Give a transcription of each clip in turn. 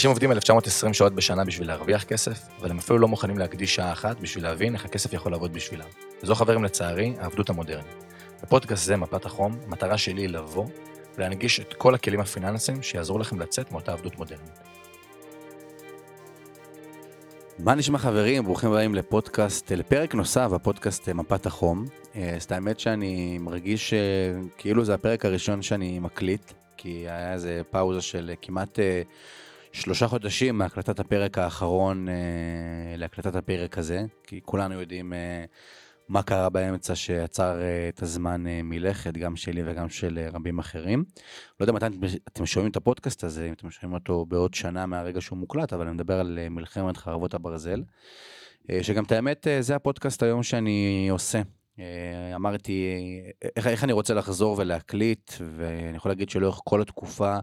אנשים עובדים 1920 שעות בשנה בשביל להרוויח כסף, אבל הם אפילו לא מוכנים להקדיש שעה אחת בשביל להבין איך הכסף יכול לעבוד בשבילם. וזו חברים לצערי, העבדות המודרנית. בפודקאסט זה, מפת החום, המטרה שלי היא לבוא ולהנגיש את כל הכלים הפיננסיים שיעזרו לכם לצאת מאותה עבדות מודרנית. מה נשמע חברים? ברוכים הבאים לפודקאסט, לפרק נוסף, הפודקאסט מפת החום. אז האמת שאני מרגיש כאילו זה הפרק הראשון שאני מקליט, כי היה איזה פאוזה של כמעט שלושה חודשים מהקלטת הפרק האחרון אה, להקלטת הפרק הזה, כי כולנו יודעים אה, מה קרה באמצע שעצר אה, את הזמן אה, מלכת, גם שלי וגם של אה, רבים אחרים. לא יודע מתי אתם שומעים את הפודקאסט הזה, אם אתם שומעים אותו בעוד שנה מהרגע שהוא מוקלט, אבל אני מדבר על אה, מלחמת חרבות הברזל, אה, שגם את האמת, אה, זה הפודקאסט היום שאני עושה. אה, אמרתי, אה, איך, איך אני רוצה לחזור ולהקליט, ואני יכול להגיד שלאורך כל התקופה,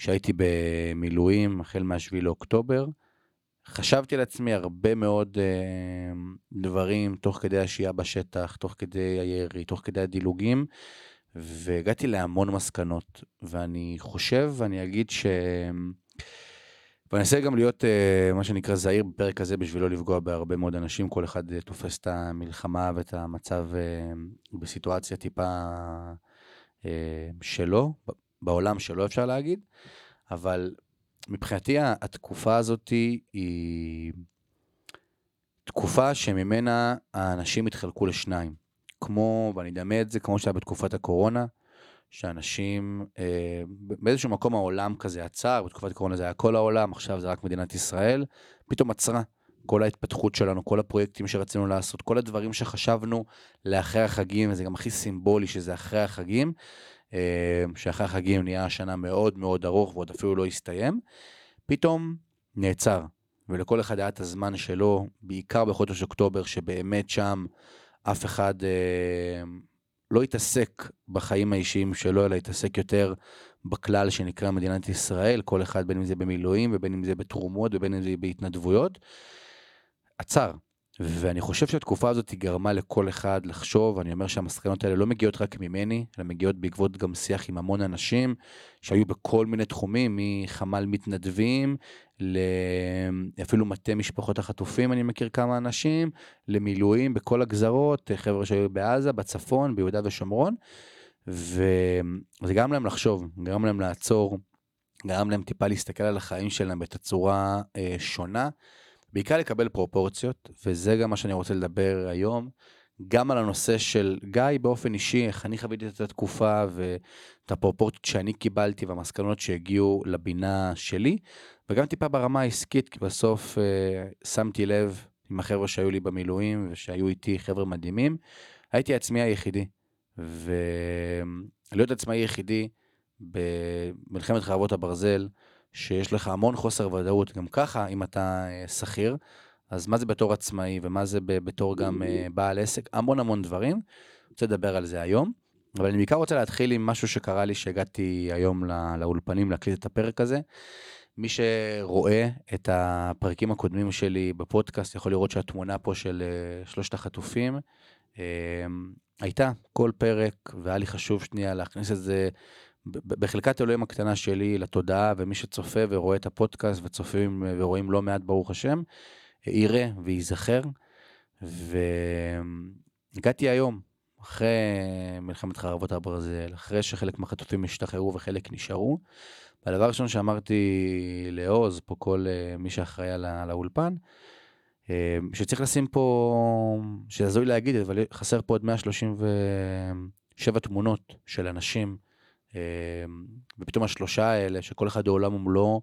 שהייתי במילואים החל מה-7 לאוקטובר. חשבתי על עצמי הרבה מאוד אה, דברים תוך כדי השהייה בשטח, תוך כדי הירי, תוך כדי הדילוגים, והגעתי להמון מסקנות. ואני חושב, ואני אגיד ש... ואני אנסה גם להיות, אה, מה שנקרא, זהיר בפרק הזה בשביל לא לפגוע בהרבה מאוד אנשים. כל אחד אה, תופס את המלחמה ואת המצב אה, בסיטואציה טיפה אה, שלו. בעולם שלו אפשר להגיד, אבל מבחינתי התקופה הזאת היא תקופה שממנה האנשים התחלקו לשניים. כמו, ואני אדמה את זה כמו שהיה בתקופת הקורונה, שאנשים, אה, באיזשהו מקום העולם כזה עצר, בתקופת הקורונה זה היה כל העולם, עכשיו זה רק מדינת ישראל, פתאום עצרה. כל ההתפתחות שלנו, כל הפרויקטים שרצינו לעשות, כל הדברים שחשבנו לאחרי החגים, וזה גם הכי סימבולי שזה אחרי החגים, שאחרי החגים נהיה השנה מאוד מאוד ארוך ועוד אפילו לא הסתיים, פתאום נעצר. ולכל אחד היה את הזמן שלו, בעיקר בחודש אוקטובר, שבאמת שם אף אחד אה, לא התעסק בחיים האישיים שלו, אלא התעסק יותר בכלל שנקרא מדינת ישראל, כל אחד בין אם זה במילואים ובין אם זה בתרומות ובין אם זה בהתנדבויות. עצר. ואני חושב שהתקופה הזאת גרמה לכל אחד לחשוב, אני אומר שהמסקנות האלה לא מגיעות רק ממני, אלא מגיעות בעקבות גם שיח עם המון אנשים שהיו בכל מיני תחומים, מחמ"ל מתנדבים, אפילו מטה משפחות החטופים, אני מכיר כמה אנשים, למילואים בכל הגזרות, חבר'ה שהיו בעזה, בצפון, ביהודה ושומרון, וזה גרם להם לחשוב, גרם להם לעצור, גרם להם טיפה להסתכל על החיים שלהם בתצורה אה, שונה. בעיקר לקבל פרופורציות, וזה גם מה שאני רוצה לדבר היום, גם על הנושא של גיא באופן אישי, איך אני חוויתי את התקופה ואת הפרופורציות שאני קיבלתי והמסקנות שהגיעו לבינה שלי, וגם טיפה ברמה העסקית, כי בסוף אה, שמתי לב עם החבר'ה שהיו לי במילואים ושהיו איתי חבר'ה מדהימים, הייתי עצמי היחידי. ולהיות עצמאי יחידי במלחמת חרבות הברזל, שיש לך המון חוסר ודאות, גם ככה, אם אתה אה, שכיר, אז מה זה בתור עצמאי ומה זה בתור גם אה, בעל עסק, המון המון דברים. אני רוצה לדבר על זה היום, אבל אני בעיקר רוצה להתחיל עם משהו שקרה לי שהגעתי היום לא, לאולפנים להקליט את הפרק הזה. מי שרואה את הפרקים הקודמים שלי בפודקאסט יכול לראות שהתמונה פה של אה, שלושת החטופים הייתה כל פרק, והיה לי חשוב שנייה להכניס את זה בחלקת אלוהים הקטנה שלי לתודעה, ומי שצופה ורואה את הפודקאסט וצופים ורואים לא מעט, ברוך השם, יראה וייזכר. והגעתי היום, אחרי מלחמת חרבות הברזל, אחרי שחלק מהחטופים השתחררו וחלק נשארו. והדבר הראשון שאמרתי לעוז, פה כל אה, מי שאחראי על האולפן, אה, שצריך לשים פה, שהזוי להגיד, אבל חסר פה עוד 137 תמונות של אנשים ופתאום השלושה האלה, שכל אחד הוא עולם ומלואו,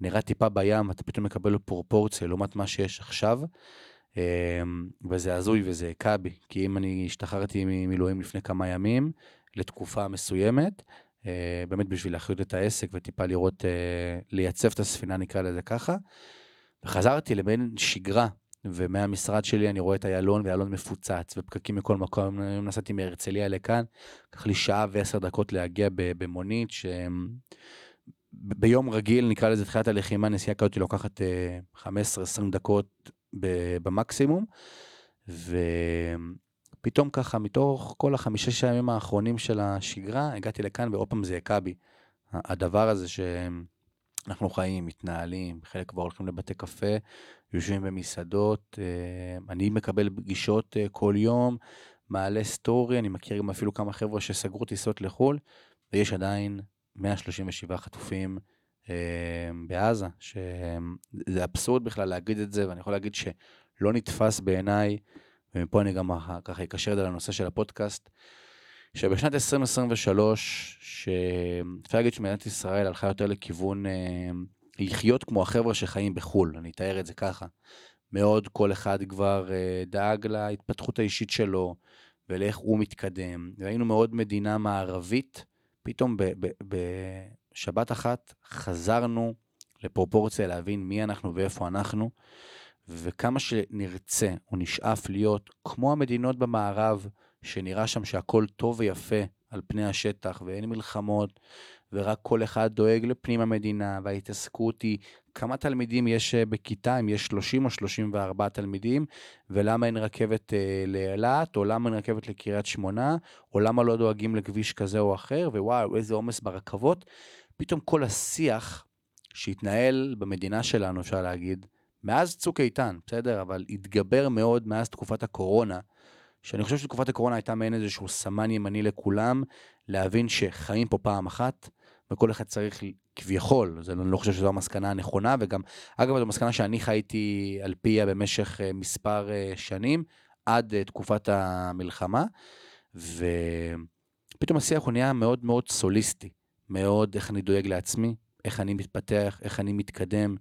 נראה טיפה בים, אתה פתאום מקבל פרופורציה לעומת מה שיש עכשיו. אמ, וזה הזוי וזה הכה בי, כי אם אני השתחררתי ממילואים לפני כמה ימים, לתקופה מסוימת, אה, באמת בשביל להחיות את העסק וטיפה לראות, אה, לייצב את הספינה, נקרא לזה ככה, וחזרתי לבין שגרה ומהמשרד שלי אני רואה את איילון, ואיילון מפוצץ, ופקקים מכל מקום. היום נסעתי מהרצליה לכאן, לקח לי שעה ועשר דקות להגיע במונית, שביום רגיל, נקרא לזה תחילת הלחימה, נסיעה כזאת לוקחת 15-20 אה, דקות במקסימום, ופתאום ככה, מתוך כל החמישה הימים האחרונים של השגרה, הגעתי לכאן, ועוד פעם זה הכה בי. הדבר הזה ש... אנחנו חיים, מתנהלים, חלק כבר הולכים לבתי קפה, יושבים במסעדות, אה, אני מקבל פגישות אה, כל יום, מעלה סטורי, אני מכיר גם אפילו כמה חבר'ה שסגרו טיסות לחו"ל, ויש עדיין 137 חטופים אה, בעזה, שזה אבסורד בכלל להגיד את זה, ואני יכול להגיד שלא נתפס בעיניי, ומפה אני גם ככה אקשר את זה לנושא של הפודקאסט, שבשנת 2023, שאפשר להגיד שמדינת ישראל הלכה יותר לכיוון אה, לחיות כמו החבר'ה שחיים בחו"ל, אני אתאר את זה ככה. מאוד כל אחד כבר אה, דאג להתפתחות האישית שלו ולאיך הוא מתקדם. והיינו מאוד מדינה מערבית, פתאום בשבת אחת חזרנו לפרופורציה להבין מי אנחנו ואיפה אנחנו, וכמה שנרצה או נשאף להיות כמו המדינות במערב, שנראה שם שהכל טוב ויפה על פני השטח ואין מלחמות ורק כל אחד דואג לפנים המדינה וההתעסקות היא כמה תלמידים יש אה, בכיתה, אם יש 30 או 34 תלמידים ולמה אין רכבת אה, לאילת או למה אין רכבת לקריית שמונה או למה לא דואגים לכביש כזה או אחר ווואו איזה עומס ברכבות. פתאום כל השיח שהתנהל במדינה שלנו אפשר להגיד מאז צוק איתן בסדר אבל התגבר מאוד מאז תקופת הקורונה. שאני חושב שתקופת הקורונה הייתה מעין איזשהו סמן ימני לכולם, להבין שחיים פה פעם אחת, וכל אחד צריך כביכול, זה, אני לא חושב שזו המסקנה הנכונה, וגם, אגב, זו מסקנה שאני חייתי על פיה במשך uh, מספר uh, שנים, עד uh, תקופת המלחמה, ופתאום השיח הוא נהיה מאוד מאוד סוליסטי, מאוד איך אני דואג לעצמי, איך אני מתפתח, איך אני מתקדם,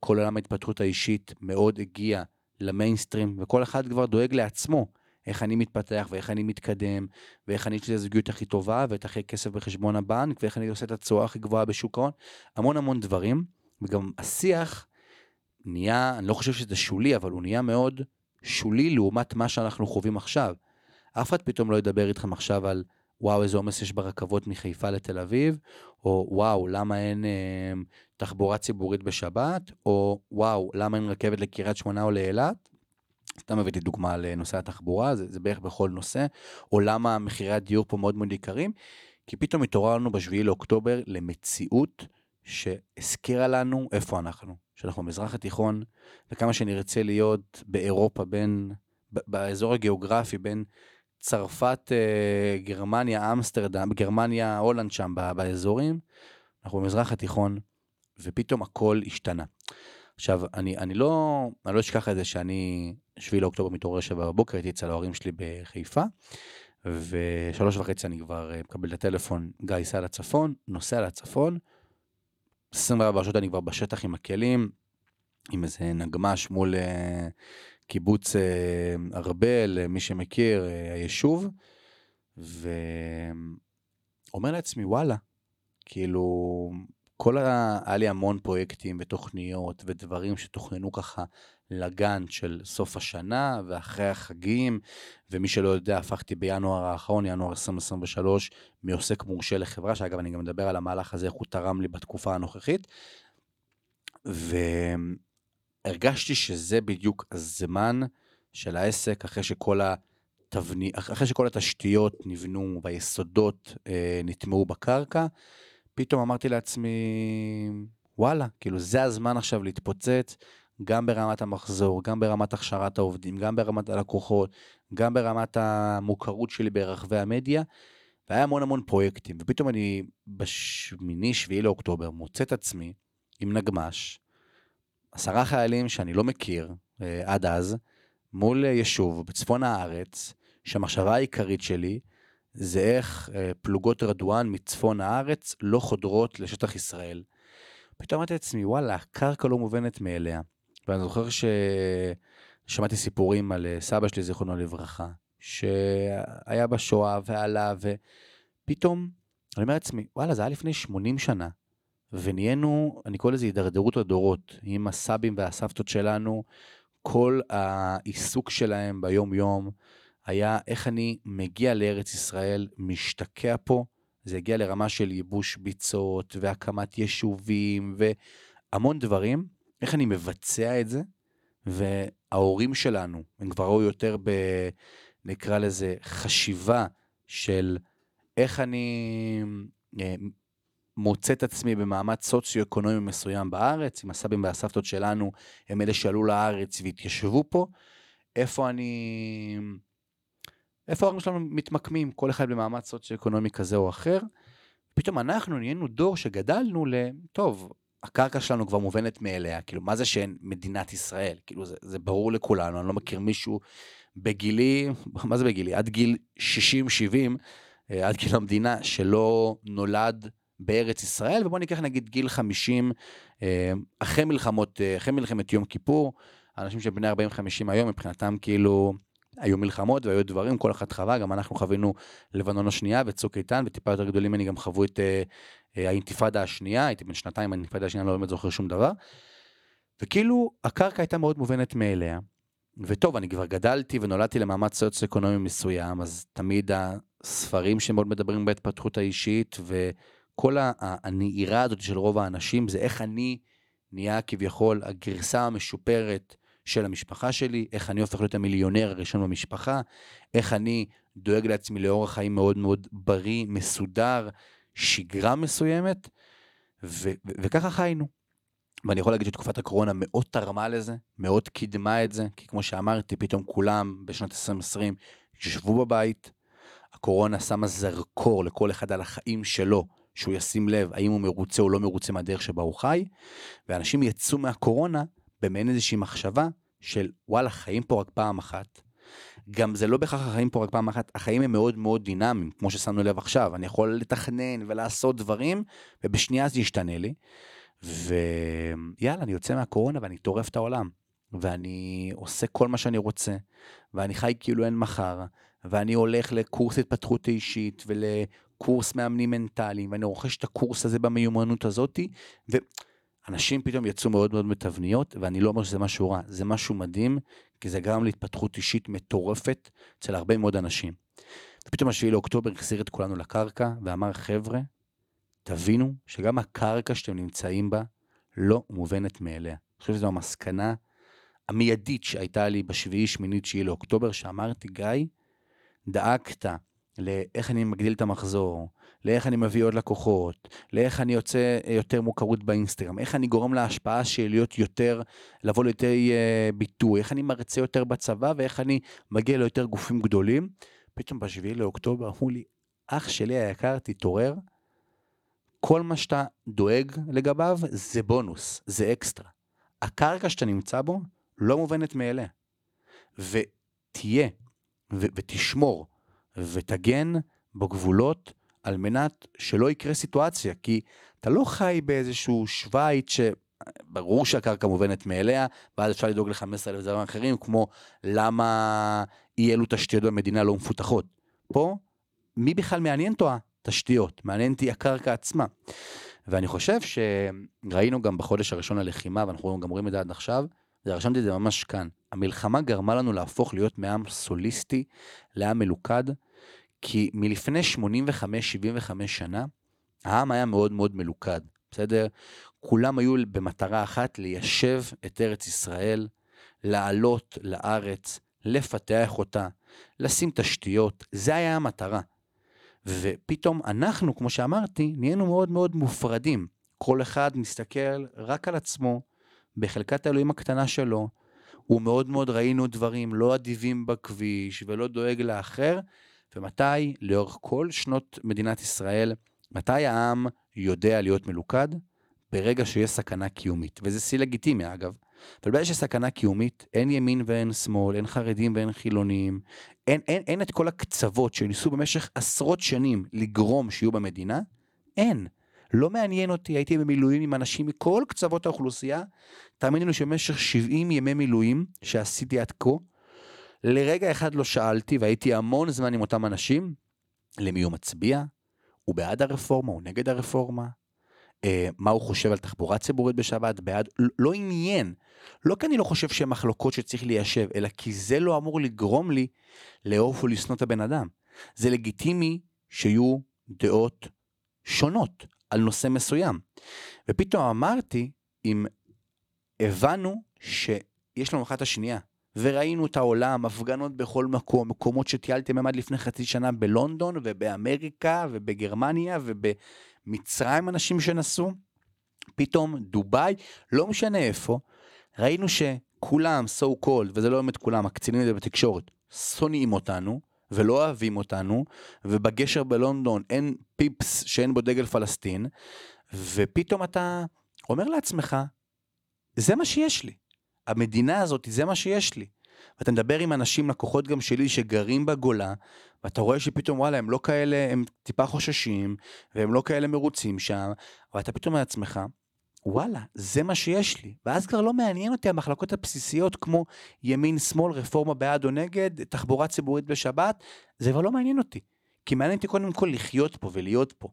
כל עולם ההתפתחות האישית מאוד הגיע למיינסטרים, וכל אחד כבר דואג לעצמו. איך אני מתפתח ואיך אני מתקדם, ואיך אני יש את הזוגיות הכי טובה, ואת הכי כסף בחשבון הבנק, ואיך אני עושה את התשואה הכי גבוהה בשוק ההון, המון המון דברים, וגם השיח נהיה, אני לא חושב שזה שולי, אבל הוא נהיה מאוד שולי לעומת מה שאנחנו חווים עכשיו. אף אחד פתאום לא ידבר איתכם עכשיו על וואו, איזה עומס יש ברכבות מחיפה לתל אביב, או וואו, למה אין אה, תחבורה ציבורית בשבת, או וואו, למה אין רכבת לקריית שמונה או לאילת. סתם הבאתי דוגמה לנושא התחבורה, זה, זה בערך בכל נושא, או למה מחירי הדיור פה מאוד מאוד יקרים, כי פתאום התעוררנו בשביעי לאוקטובר למציאות שהזכירה לנו איפה אנחנו, שאנחנו במזרח התיכון, וכמה שנרצה להיות באירופה בין, באזור הגיאוגרפי בין צרפת, אה, גרמניה, אמסטרדם, גרמניה, הולנד שם באזורים, אנחנו במזרח התיכון, ופתאום הכל השתנה. עכשיו, אני, אני לא, אני לא אשכח את זה שאני, שביעי לאוקטובר מתעורר שבע בבוקר, הייתי אצל ההורים שלי בחיפה, ושלוש וחצי אני כבר אה, מקבל את הטלפון, גיא, סע לצפון, נוסע לצפון, 24 שעות אני כבר בשטח עם הכלים, עם איזה נגמש מול uh, קיבוץ uh, ארבל, uh, מי שמכיר, uh, היישוב, ואומר לעצמי, וואלה, כאילו, כל ה... היה לי המון פרויקטים ותוכניות ודברים שתוכננו ככה לגן של סוף השנה ואחרי החגים, ומי שלא יודע, הפכתי בינואר האחרון, ינואר 2023, מעוסק מורשה לחברה, שאגב, אני גם מדבר על המהלך הזה, איך הוא תרם לי בתקופה הנוכחית. והרגשתי שזה בדיוק הזמן של העסק, אחרי שכל התבני... אחרי שכל התשתיות נבנו והיסודות אה, נטמעו בקרקע, פתאום אמרתי לעצמי, וואלה, כאילו זה הזמן עכשיו להתפוצץ, גם ברמת המחזור, גם ברמת הכשרת העובדים, גם ברמת הלקוחות, גם ברמת המוכרות שלי ברחבי המדיה, והיה המון המון פרויקטים, ופתאום אני בשמיני, שביעי לאוקטובר, מוצא את עצמי עם נגמש, עשרה חיילים שאני לא מכיר אה, עד אז, מול יישוב בצפון הארץ, שהמחשבה העיקרית שלי זה איך אה, פלוגות רדואן מצפון הארץ לא חודרות לשטח ישראל. פתאום אמרתי לעצמי, וואלה, הקרקע לא מובנת מאליה. ואני זוכר ששמעתי סיפורים על אה, סבא שלי, זיכרונו לברכה, שהיה בשואה ועלה, ופתאום אני אומר לעצמי, וואלה, זה היה לפני 80 שנה, ונהיינו, אני קורא לזה הידרדרות הדורות, עם הסבים והסבתות שלנו, כל העיסוק שלהם ביום-יום, היה איך אני מגיע לארץ ישראל, משתקע פה, זה הגיע לרמה של ייבוש ביצות והקמת יישובים והמון דברים, איך אני מבצע את זה, וההורים שלנו, הם כבר ראו יותר ב... נקרא לזה חשיבה של איך אני אה, מוצא את עצמי במעמד סוציו-אקונומי מסוים בארץ, עם הסבים והסבתות שלנו, הם אלה שעלו לארץ והתיישבו פה, איפה אני... איפה ההורים שלנו מתמקמים, כל אחד במעמד סוציו-אקונומי כזה או אחר. פתאום אנחנו נהיינו דור שגדלנו ל... טוב, הקרקע שלנו כבר מובנת מאליה, כאילו, מה זה שאין מדינת ישראל? כאילו, זה, זה ברור לכולנו, אני לא מכיר מישהו בגילי, מה זה בגילי? עד גיל 60-70, אה, עד גיל המדינה, שלא נולד בארץ ישראל, ובוא ניקח נגיד גיל 50, אה, אחרי מלחמות, אה, אחרי מלחמת יום כיפור, אנשים שבני 40-50 היום, מבחינתם כאילו, היו מלחמות והיו דברים, כל אחד חווה, גם אנחנו חווינו לבנון השנייה וצוק איתן, וטיפה יותר גדולים ממני גם חוו את uh, האינתיפאדה השנייה, הייתי בן שנתיים באינתיפאדה השנייה, לא באמת זוכר שום דבר. וכאילו, הקרקע הייתה מאוד מובנת מאליה. וטוב, אני כבר גדלתי ונולדתי למעמד סוציו-אקונומי מסוים, אז תמיד הספרים שמאוד מדברים בהתפתחות האישית, וכל הנהירה הזאת של רוב האנשים, זה איך אני נהיה כביכול הגרסה המשופרת של המשפחה שלי, איך אני הופך להיות המיליונר הראשון במשפחה, איך אני דואג לעצמי לאורח חיים מאוד מאוד בריא, מסודר, שגרה מסוימת, ו- ו- וככה חיינו. ואני יכול להגיד שתקופת הקורונה מאוד תרמה לזה, מאוד קידמה את זה, כי כמו שאמרתי, פתאום כולם בשנת 2020 ישבו בבית, הקורונה שמה זרקור לכל אחד על החיים שלו, שהוא ישים לב האם הוא מרוצה או לא מרוצה מהדרך שבה הוא חי, ואנשים יצאו מהקורונה במעין איזושהי מחשבה של וואלה, חיים פה רק פעם אחת. גם זה לא בהכרח החיים פה רק פעם אחת, החיים הם מאוד מאוד דינמיים, כמו ששמנו לב עכשיו. אני יכול לתכנן ולעשות דברים, ובשנייה זה ישתנה לי. ויאללה, אני יוצא מהקורונה ואני טורף את העולם. ואני עושה כל מה שאני רוצה, ואני חי כאילו אין מחר, ואני הולך לקורס התפתחות אישית ולקורס מאמנים מנטליים, ואני רוכש את הקורס הזה במיומנות הזאתי, ו... אנשים פתאום יצאו מאוד מאוד מתבניות, ואני לא אומר שזה משהו רע, זה משהו מדהים, כי זה גרם להתפתחות אישית מטורפת אצל הרבה מאוד אנשים. ופתאום השביעי לאוקטובר החזיר את כולנו לקרקע, ואמר, חבר'ה, תבינו שגם הקרקע שאתם נמצאים בה לא מובנת מאליה. אני חושב שזו המסקנה המיידית שהייתה לי בשביעי, שמינית, תשיעי לאוקטובר, שאמרתי, גיא, דאגת לאיך אני מגדיל את המחזור, לאיך אני מביא עוד לקוחות, לאיך אני יוצא אה, יותר מוכרות באינסטגרם, איך אני גורם להשפעה שלי להיות יותר, לבוא ליותר uh, ביטוי, איך אני מרצה יותר בצבא ואיך אני מגיע ליותר גופים גדולים. פתאום בשביעי לאוקטובר אמרו לי, אח שלי היקר, תתעורר, כל מה שאתה דואג לגביו זה בונוס, זה אקסטרה. הקרקע שאתה נמצא בו לא מובנת מאליה. ותהיה ו- ותשמור ותגן בגבולות על מנת שלא יקרה סיטואציה, כי אתה לא חי באיזשהו שווייץ שברור שהקרקע מובנת מאליה, ואז אפשר לדאוג ל-15 אלף דברים אחרים, כמו למה אי אלו תשתיות במדינה לא מפותחות. פה, מי בכלל מעניין אותו התשתיות? מעניין אותי הקרקע עצמה. ואני חושב שראינו גם בחודש הראשון ללחימה, ואנחנו גם רואים את זה עד עכשיו, ורשמתי את זה ממש כאן. המלחמה גרמה לנו להפוך להיות מעם סוליסטי לעם מלוכד, כי מלפני 85-75 שנה, העם היה מאוד מאוד מלוכד, בסדר? כולם היו במטרה אחת, ליישב את ארץ ישראל, לעלות לארץ, לפתח אותה, לשים תשתיות, זה היה המטרה. ופתאום אנחנו, כמו שאמרתי, נהיינו מאוד מאוד מופרדים. כל אחד מסתכל רק על עצמו, בחלקת האלוהים הקטנה שלו. ומאוד מאוד ראינו דברים לא אדיבים בכביש ולא דואג לאחר, ומתי, לאורך כל שנות מדינת ישראל, מתי העם יודע להיות מלוכד? ברגע שיש סכנה קיומית, וזה שיא לגיטימי אגב. אבל ברגע שיש סכנה קיומית, אין ימין ואין שמאל, אין חרדים ואין חילונים, אין, אין, אין את כל הקצוות שניסו במשך עשרות שנים לגרום שיהיו במדינה, אין. לא מעניין אותי, הייתי במילואים עם אנשים מכל קצוות האוכלוסייה, תאמינו לי שבמשך 70 ימי מילואים שעשיתי עד כה, לרגע אחד לא שאלתי, והייתי המון זמן עם אותם אנשים, למי הוא מצביע, הוא בעד הרפורמה, הוא נגד הרפורמה, אה, מה הוא חושב על תחבורה ציבורית בשבת, בעד, לא עניין. לא כי אני לא חושב שהן מחלוקות שצריך ליישב, אלא כי זה לא אמור לגרום לי לאהוב ולשנוא את הבן אדם. זה לגיטימי שיהיו דעות שונות על נושא מסוים. ופתאום אמרתי, אם הבנו שיש לנו אחת השנייה, וראינו את העולם, הפגנות בכל מקום, מקומות שטיילתם עד לפני חצי שנה בלונדון ובאמריקה ובגרמניה מצרים אנשים שנסעו, פתאום דובאי, לא משנה איפה, ראינו שכולם, so called, וזה לא באמת כולם, הקצינים האלה בתקשורת, שונאים אותנו, ולא אוהבים אותנו, ובגשר בלונדון אין פיפס שאין בו דגל פלסטין, ופתאום אתה אומר לעצמך, זה מה שיש לי. המדינה הזאת, זה מה שיש לי. ואתה מדבר עם אנשים, לקוחות גם שלי, שגרים בגולה, ואתה רואה שפתאום, וואלה, הם לא כאלה, הם טיפה חוששים, והם לא כאלה מרוצים שם, ואתה פתאום לעצמך, וואלה, זה מה שיש לי. ואז כבר לא מעניין אותי המחלקות הבסיסיות כמו ימין, שמאל, רפורמה בעד או נגד, תחבורה ציבורית בשבת, זה כבר לא מעניין אותי. כי מעניין אותי קודם כל לחיות פה ולהיות פה.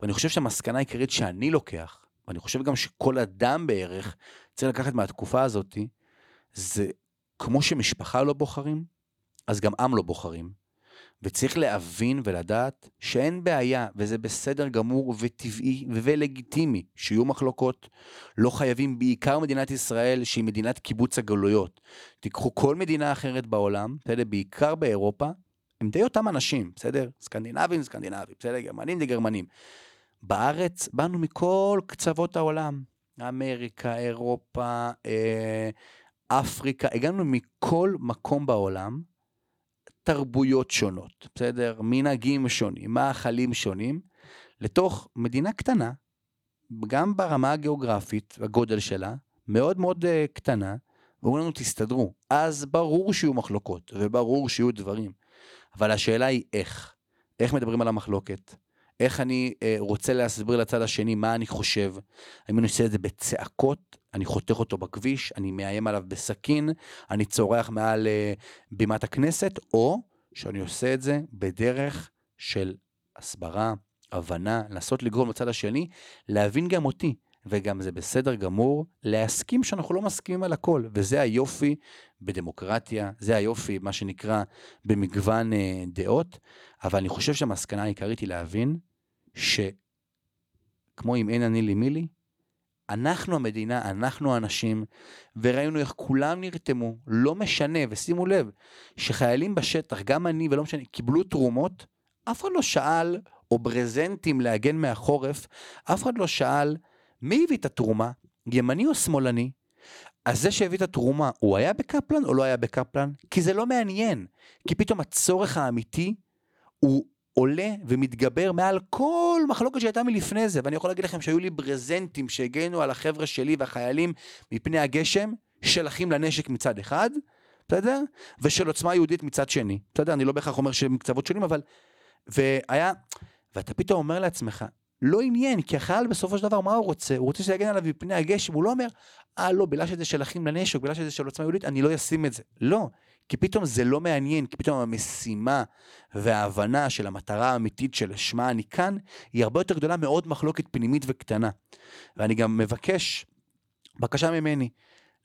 ואני חושב שהמסקנה העיקרית שאני לוקח, ואני חושב גם שכל אדם בערך צריך לקחת מהתקופה הזאת, זה כמו שמשפחה לא בוחרים, אז גם עם לא בוחרים. וצריך להבין ולדעת שאין בעיה, וזה בסדר גמור וטבעי ולגיטימי שיהיו מחלוקות. לא חייבים, בעיקר מדינת ישראל, שהיא מדינת קיבוץ הגלויות. תיקחו כל מדינה אחרת בעולם, בסדר? בעיקר באירופה, הם די אותם אנשים, בסדר? סקנדינבים, סקנדינבים, בסדר? גרמנים זה גרמנים. בארץ באנו מכל קצוות העולם, אמריקה, אירופה, אה, אפריקה, הגענו מכל מקום בעולם, תרבויות שונות, בסדר? מנהגים שונים, מאכלים שונים, לתוך מדינה קטנה, גם ברמה הגיאוגרפית, הגודל שלה, מאוד מאוד uh, קטנה, ואומרים לנו תסתדרו. אז ברור שיהיו מחלוקות, וברור שיהיו דברים. אבל השאלה היא איך. איך מדברים על המחלוקת? איך אני uh, רוצה להסביר לצד השני מה אני חושב? האם אני עושה את זה בצעקות? אני חותך אותו בכביש, אני מאיים עליו בסכין, אני צורח מעל uh, בימת הכנסת, או שאני עושה את זה בדרך של הסברה, הבנה, לנסות לגרום לצד השני, להבין גם אותי. וגם זה בסדר גמור להסכים שאנחנו לא מסכימים על הכל, וזה היופי בדמוקרטיה, זה היופי, מה שנקרא, במגוון אה, דעות, אבל אני חושב שהמסקנה העיקרית היא להבין שכמו אם אין אני לי מי לי, אנחנו המדינה, אנחנו האנשים, וראינו איך כולם נרתמו, לא משנה, ושימו לב, שחיילים בשטח, גם אני ולא משנה, קיבלו תרומות, אף אחד לא שאל, או ברזנטים להגן מהחורף, אף אחד לא שאל, מי הביא את התרומה, ימני או שמאלני? אז זה שהביא את התרומה, הוא היה בקפלן או לא היה בקפלן? כי זה לא מעניין. כי פתאום הצורך האמיתי הוא עולה ומתגבר מעל כל מחלוקת שהייתה מלפני זה. ואני יכול להגיד לכם שהיו לי ברזנטים שהגנו על החבר'ה שלי והחיילים מפני הגשם, של אחים לנשק מצד אחד, בסדר? ושל עוצמה יהודית מצד שני. בסדר? אני לא בהכרח אומר שהם קצוות שונים, אבל... והיה... ואתה פתאום אומר לעצמך, לא עניין, כי החייל בסופו של דבר, מה הוא רוצה? הוא רוצה שזה יגן עליו מפני הגשם, הוא לא אומר, אה לא, בגלל שזה של אחים לנשק, בגלל שזה של עוצמה יהודית, אני לא אשים את זה. לא, כי פתאום זה לא מעניין, כי פתאום המשימה וההבנה של המטרה האמיתית של שמה אני כאן, היא הרבה יותר גדולה מעוד מחלוקת פנימית וקטנה. ואני גם מבקש, בקשה ממני,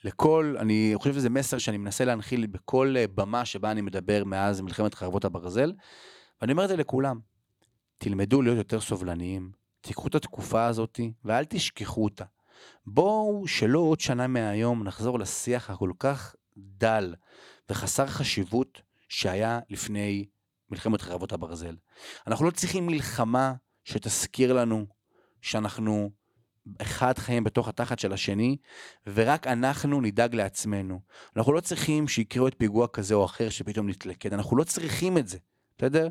לכל, אני חושב שזה מסר שאני מנסה להנחיל בכל אה, במה שבה אני מדבר מאז מלחמת חרבות הברזל, ואני אומר את זה לכולם, תלמדו להיות יותר סובלניים, תיקחו את התקופה הזאת ואל תשכחו אותה. בואו שלא עוד שנה מהיום נחזור לשיח הכל כך דל וחסר חשיבות שהיה לפני מלחמת חרבות הברזל. אנחנו לא צריכים מלחמה שתזכיר לנו שאנחנו אחד חיים בתוך התחת של השני, ורק אנחנו נדאג לעצמנו. אנחנו לא צריכים שיקראו את פיגוע כזה או אחר שפתאום נתלכד, אנחנו לא צריכים את זה, בסדר?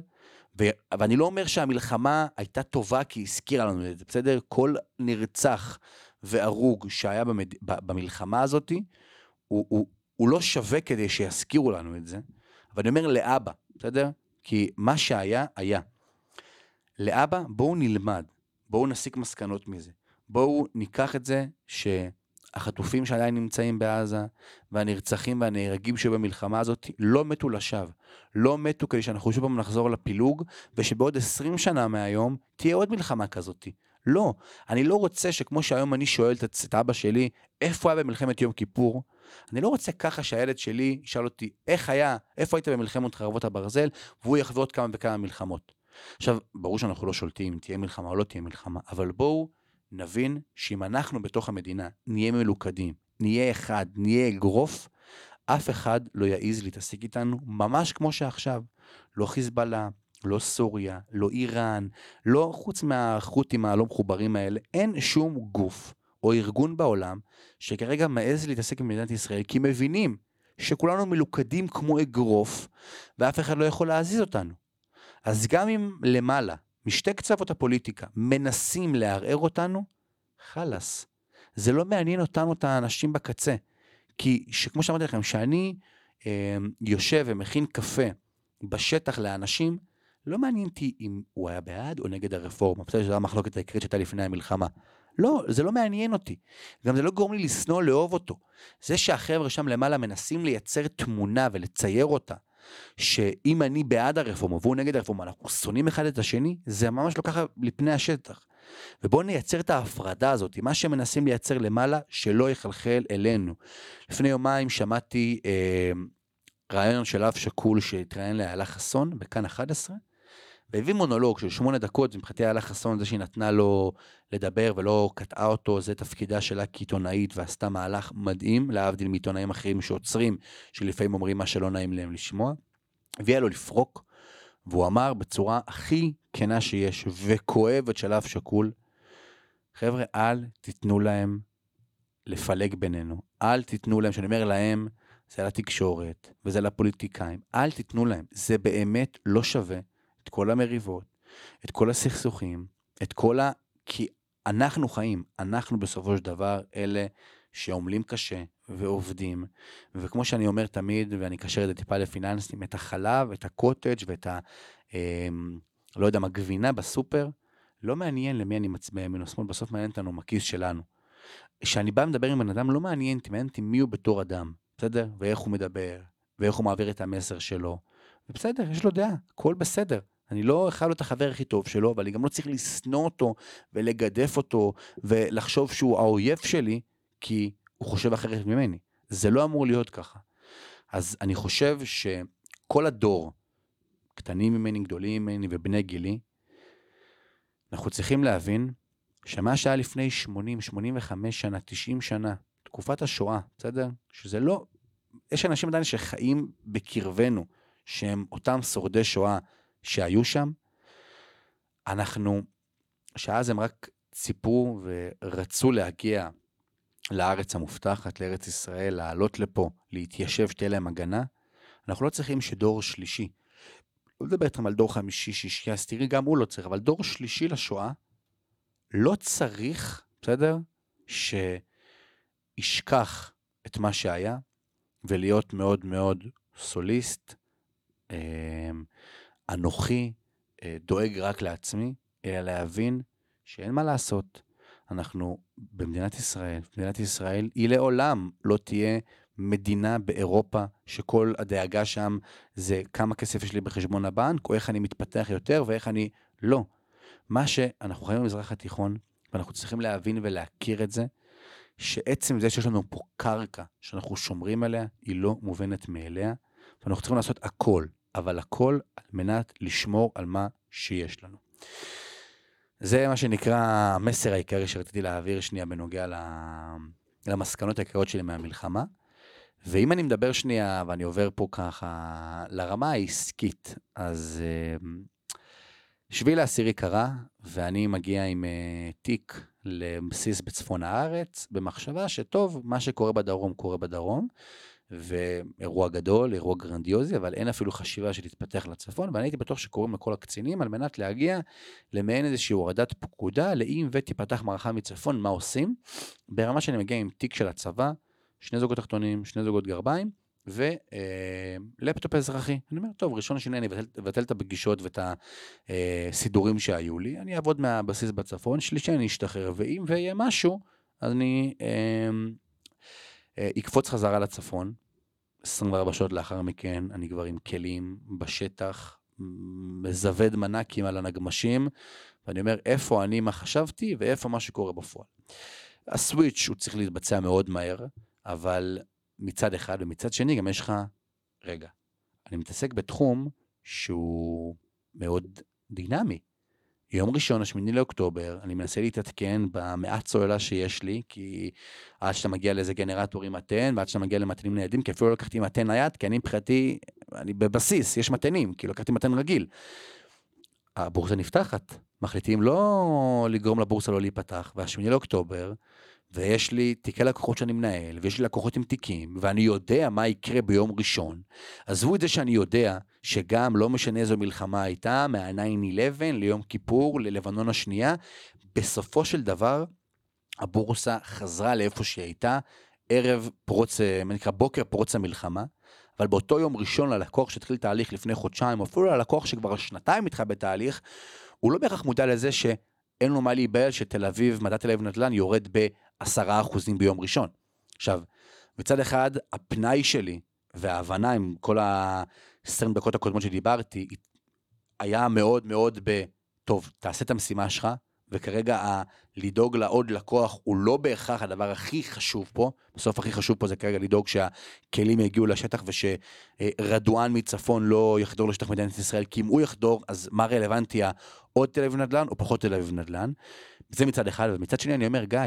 ו... ואני לא אומר שהמלחמה הייתה טובה כי הזכירה לנו את זה, בסדר? כל נרצח והרוג שהיה במד... במלחמה הזאת, הוא, הוא, הוא לא שווה כדי שיזכירו לנו את זה. אבל אני אומר לאבא, בסדר? כי מה שהיה, היה. לאבא, בואו נלמד, בואו נסיק מסקנות מזה. בואו ניקח את זה ש... החטופים שעדיין נמצאים בעזה, והנרצחים והנהרגים שבמלחמה הזאת, לא מתו לשווא. לא מתו כדי שאנחנו שוב פעם נחזור לפילוג, ושבעוד 20 שנה מהיום תהיה עוד מלחמה כזאת. לא, אני לא רוצה שכמו שהיום אני שואל את אבא שלי, איפה היה במלחמת יום כיפור? אני לא רוצה ככה שהילד שלי ישאל אותי, איך היה, איפה היית במלחמת חרבות הברזל, והוא יחווה עוד כמה וכמה מלחמות. עכשיו, ברור שאנחנו לא שולטים אם תהיה מלחמה או לא תהיה מלחמה, אבל בואו נבין שאם אנחנו בתוך המדינה נהיה מלוכדים, נהיה אחד, נהיה אגרוף, אף אחד לא יעז להתעסק איתנו, ממש כמו שעכשיו. לא חיזבאללה, לא סוריה, לא איראן, לא חוץ מהחות'ים הלא מחוברים האלה, אין שום גוף או ארגון בעולם שכרגע מעז להתעסק עם מדינת ישראל, כי מבינים שכולנו מלוכדים כמו אגרוף, ואף אחד לא יכול להזיז אותנו. אז גם אם למעלה, משתי קצוות הפוליטיקה, מנסים לערער אותנו, חלאס. זה לא מעניין אותנו, את האנשים בקצה. כי כמו שאמרתי לכם, כשאני אה, יושב ומכין קפה בשטח לאנשים, לא מעניין אותי אם הוא היה בעד או נגד הרפורמה. בסדר, שזו המחלוקת העיקרית שהייתה לפני המלחמה. לא, זה לא מעניין אותי. גם זה לא גורם לי לשנוא, לאהוב אותו. זה שהחבר'ה שם למעלה מנסים לייצר תמונה ולצייר אותה, שאם אני בעד הרפורמה והוא נגד הרפורמה, אנחנו שונאים אחד את השני, זה ממש לא ככה לפני השטח. ובואו נייצר את ההפרדה הזאת, מה שמנסים לייצר למעלה, שלא יחלחל אלינו. לפני יומיים שמעתי אה, רעיון של אב שכול שהתראיין לאיילה חסון בכאן 11, והביא מונולוג של שמונה דקות, מבחינתי איילה חסון זה שהיא נתנה לו לדבר ולא קטעה אותו, זה תפקידה שלה כעיתונאית ועשתה מהלך מדהים, להבדיל מעיתונאים אחרים שעוצרים, שלפעמים אומרים מה שלא נעים להם לשמוע. הביאה לו לפרוק, והוא אמר בצורה הכי כנה שיש וכואבת של אב שכול, חבר'ה, אל תיתנו להם לפלג בינינו. אל תיתנו להם, שאני אומר להם, זה לתקשורת וזה לפוליטיקאים, אל תיתנו להם. זה באמת לא שווה את כל המריבות, את כל הסכסוכים, את כל ה... כי אנחנו חיים, אנחנו בסופו של דבר אלה שעמלים קשה ועובדים, וכמו שאני אומר תמיד, ואני אקשר את זה טיפה לפיננסים, את החלב, את הקוטג' ואת ה... אה, לא יודע מה, גבינה בסופר, לא מעניין למי אני מצביע ימין או שמאל, בסוף מעניין אותנו מהכיס שלנו. כשאני בא לדבר עם בן אדם, לא מעניין אותי, מעניין אותי מי הוא בתור אדם, בסדר? ואיך הוא מדבר, ואיך הוא מעביר את המסר שלו. ובסדר, יש לו דעה, הכל בסדר. אני לא חייב להיות החבר הכי טוב שלו, אבל אני גם לא צריך לשנוא אותו ולגדף אותו ולחשוב שהוא האויב שלי, כי הוא חושב אחרת ממני. זה לא אמור להיות ככה. אז אני חושב שכל הדור, קטנים ממני, גדולים ממני ובני גילי, אנחנו צריכים להבין שמה שהיה לפני 80, 85 שנה, 90 שנה, תקופת השואה, בסדר? שזה לא... יש אנשים עדיין שחיים בקרבנו, שהם אותם שורדי שואה שהיו שם. אנחנו, שאז הם רק ציפו ורצו להגיע לארץ המובטחת, לארץ ישראל, לעלות לפה, להתיישב, שתהיה להם הגנה. אנחנו לא צריכים שדור שלישי, לא מדבר איתכם על דור חמישי, שישי, אז תראי, גם הוא לא צריך, אבל דור שלישי לשואה, לא צריך, בסדר? שישכח את מה שהיה, ולהיות מאוד מאוד סוליסט, אה, אנוכי, אה, דואג רק לעצמי, אלא להבין שאין מה לעשות. אנחנו במדינת ישראל, מדינת ישראל היא לעולם לא תהיה מדינה באירופה שכל הדאגה שם זה כמה כסף יש לי בחשבון הבנק, או איך אני מתפתח יותר ואיך אני... לא. מה שאנחנו חיים במזרח התיכון, ואנחנו צריכים להבין ולהכיר את זה, שעצם זה שיש לנו פה קרקע שאנחנו שומרים עליה, היא לא מובנת מאליה, ואנחנו צריכים לעשות הכל, אבל הכל על מנת לשמור על מה שיש לנו. זה מה שנקרא המסר העיקרי שרציתי להעביר שנייה בנוגע למסקנות העיקריות שלי מהמלחמה. ואם אני מדבר שנייה, ואני עובר פה ככה לרמה העסקית, אז אמ, שביל העשירי קרה, ואני מגיע עם uh, תיק לבסיס בצפון הארץ, במחשבה שטוב, מה שקורה בדרום קורה בדרום, ואירוע גדול, אירוע גרנדיוזי, אבל אין אפילו חשיבה שתתפתח לצפון, ואני הייתי בטוח שקוראים לכל הקצינים על מנת להגיע למעין איזושהי הורדת פקודה, לאם ותיפתח מערכה מצפון, מה עושים? ברמה שאני מגיע עם תיק של הצבא, שני זוגות תחתונים, שני זוגות גרביים, ולפטופ אזרחי. אני אומר, טוב, ראשון שני אני אבטל את הפגישות ואת הסידורים שהיו לי, אני אעבוד מהבסיס בצפון, שלישי אני אשתחרר, ואם ויהיה משהו, אז אני אה, אה, אקפוץ חזרה לצפון. 24 שעות לאחר מכן, אני כבר עם כלים בשטח, מזווד מנקים על הנגמשים, ואני אומר, איפה אני, מה חשבתי, ואיפה מה שקורה בפועל. הסוויץ' הוא צריך להתבצע מאוד מהר. אבל מצד אחד, ומצד שני גם יש לך, רגע, אני מתעסק בתחום שהוא מאוד דינמי. יום ראשון, השמיני לאוקטובר, אני מנסה להתעדכן במעט סוללה שיש לי, כי עד שאתה מגיע לאיזה גנרטור עם מתן, ועד שאתה מגיע למתנים ניידים, כי אפילו לא לקחתי מתן נייד, כי אני מבחינתי, אני בבסיס, יש מתנים, כי לקחתי מתן רגיל. הבורסה נפתחת. מחליטים לא לגרום לבורסה לא להיפתח, והשמיני לאוקטובר, ויש לי תיקי לקוחות שאני מנהל, ויש לי לקוחות עם תיקים, ואני יודע מה יקרה ביום ראשון. עזבו את זה שאני יודע שגם לא משנה איזו מלחמה הייתה, מה-9-11 ליום כיפור, ללבנון השנייה, בסופו של דבר, הבורסה חזרה לאיפה שהיא הייתה, ערב פרוץ, אה, מה נקרא בוקר פרוץ המלחמה, אבל באותו יום ראשון ללקוח שהתחיל תהליך לפני חודשיים, אפילו ללקוח שכבר שנתיים איתך בתהליך, הוא לא בהכרח מודע לזה שאין לו מה להיבהל שתל אביב, מדע תל אביב נדל"ן יורד בעשרה אחוזים ביום ראשון. עכשיו, מצד אחד, הפנאי שלי וההבנה עם כל ה-20 דקות הקודמות שדיברתי, היה מאוד מאוד ב, טוב, תעשה את המשימה שלך, וכרגע ה- לדאוג לעוד לקוח הוא לא בהכרח הדבר הכי חשוב פה, בסוף הכי חשוב פה זה כרגע לדאוג שהכלים יגיעו לשטח ושרדואן מצפון לא יחדור לשטח מדינת ישראל, כי אם הוא יחדור, אז מה רלוונטי עוד תל אביב נדל"ן או פחות תל אביב נדל"ן? זה מצד אחד, ומצד שני אני אומר, גיא,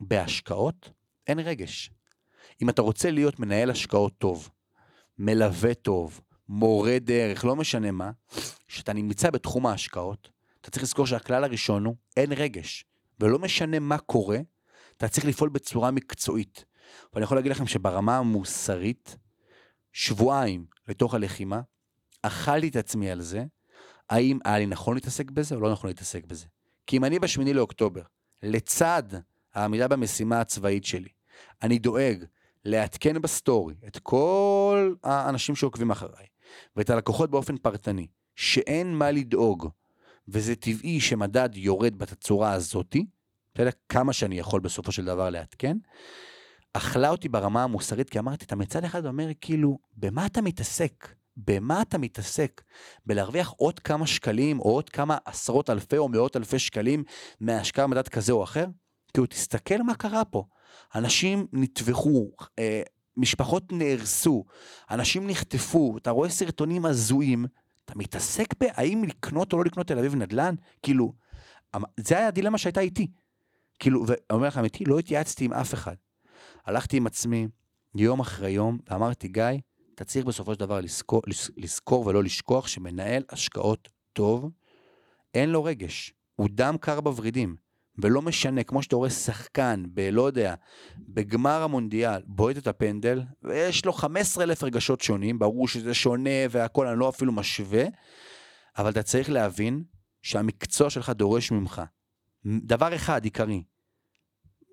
בהשקעות אין רגש. אם אתה רוצה להיות מנהל השקעות טוב, מלווה טוב, מורה דרך, לא משנה מה, שאתה נמצא בתחום ההשקעות, אתה צריך לזכור שהכלל הראשון הוא, אין רגש. ולא משנה מה קורה, אתה צריך לפעול בצורה מקצועית. ואני יכול להגיד לכם שברמה המוסרית, שבועיים לתוך הלחימה, אכלתי את עצמי על זה, האם היה לי נכון להתעסק בזה או לא נכון להתעסק בזה. כי אם אני בשמיני לאוקטובר, לצד העמידה במשימה הצבאית שלי, אני דואג לעדכן בסטורי את כל האנשים שעוקבים אחריי, ואת הלקוחות באופן פרטני, שאין מה לדאוג, וזה טבעי שמדד יורד בתצורה הזאתי, אתה יודע כמה שאני יכול בסופו של דבר לעדכן, אכלה אותי ברמה המוסרית, כי אמרתי, אתה מצד אחד אומר, כאילו, במה אתה מתעסק? במה אתה מתעסק? בלהרוויח עוד כמה שקלים, או עוד כמה עשרות אלפי או מאות אלפי שקלים מהשקעה במדד כזה או אחר? כאילו, תסתכל מה קרה פה. אנשים נטבחו, אה, משפחות נהרסו, אנשים נחטפו, אתה רואה סרטונים הזויים, אתה מתעסק בהאם לקנות או לא לקנות תל אביב נדל"ן? כאילו, אמ, זה היה הדילמה שהייתה איתי. כאילו, ואני אומר לך אמיתי, לא התייעצתי עם אף אחד. הלכתי עם עצמי יום אחרי יום, ואמרתי, גיא, אתה צריך בסופו של דבר לזכור, לזכור ולא לשכוח שמנהל השקעות טוב, אין לו רגש, הוא דם קר בוורידים. ולא משנה, כמו שאתה רואה שחקן, בלא יודע, בגמר המונדיאל, בועט את הפנדל, ויש לו 15 אלף רגשות שונים, ברור שזה שונה והכל, אני לא אפילו משווה, אבל אתה צריך להבין שהמקצוע שלך דורש ממך דבר אחד עיקרי,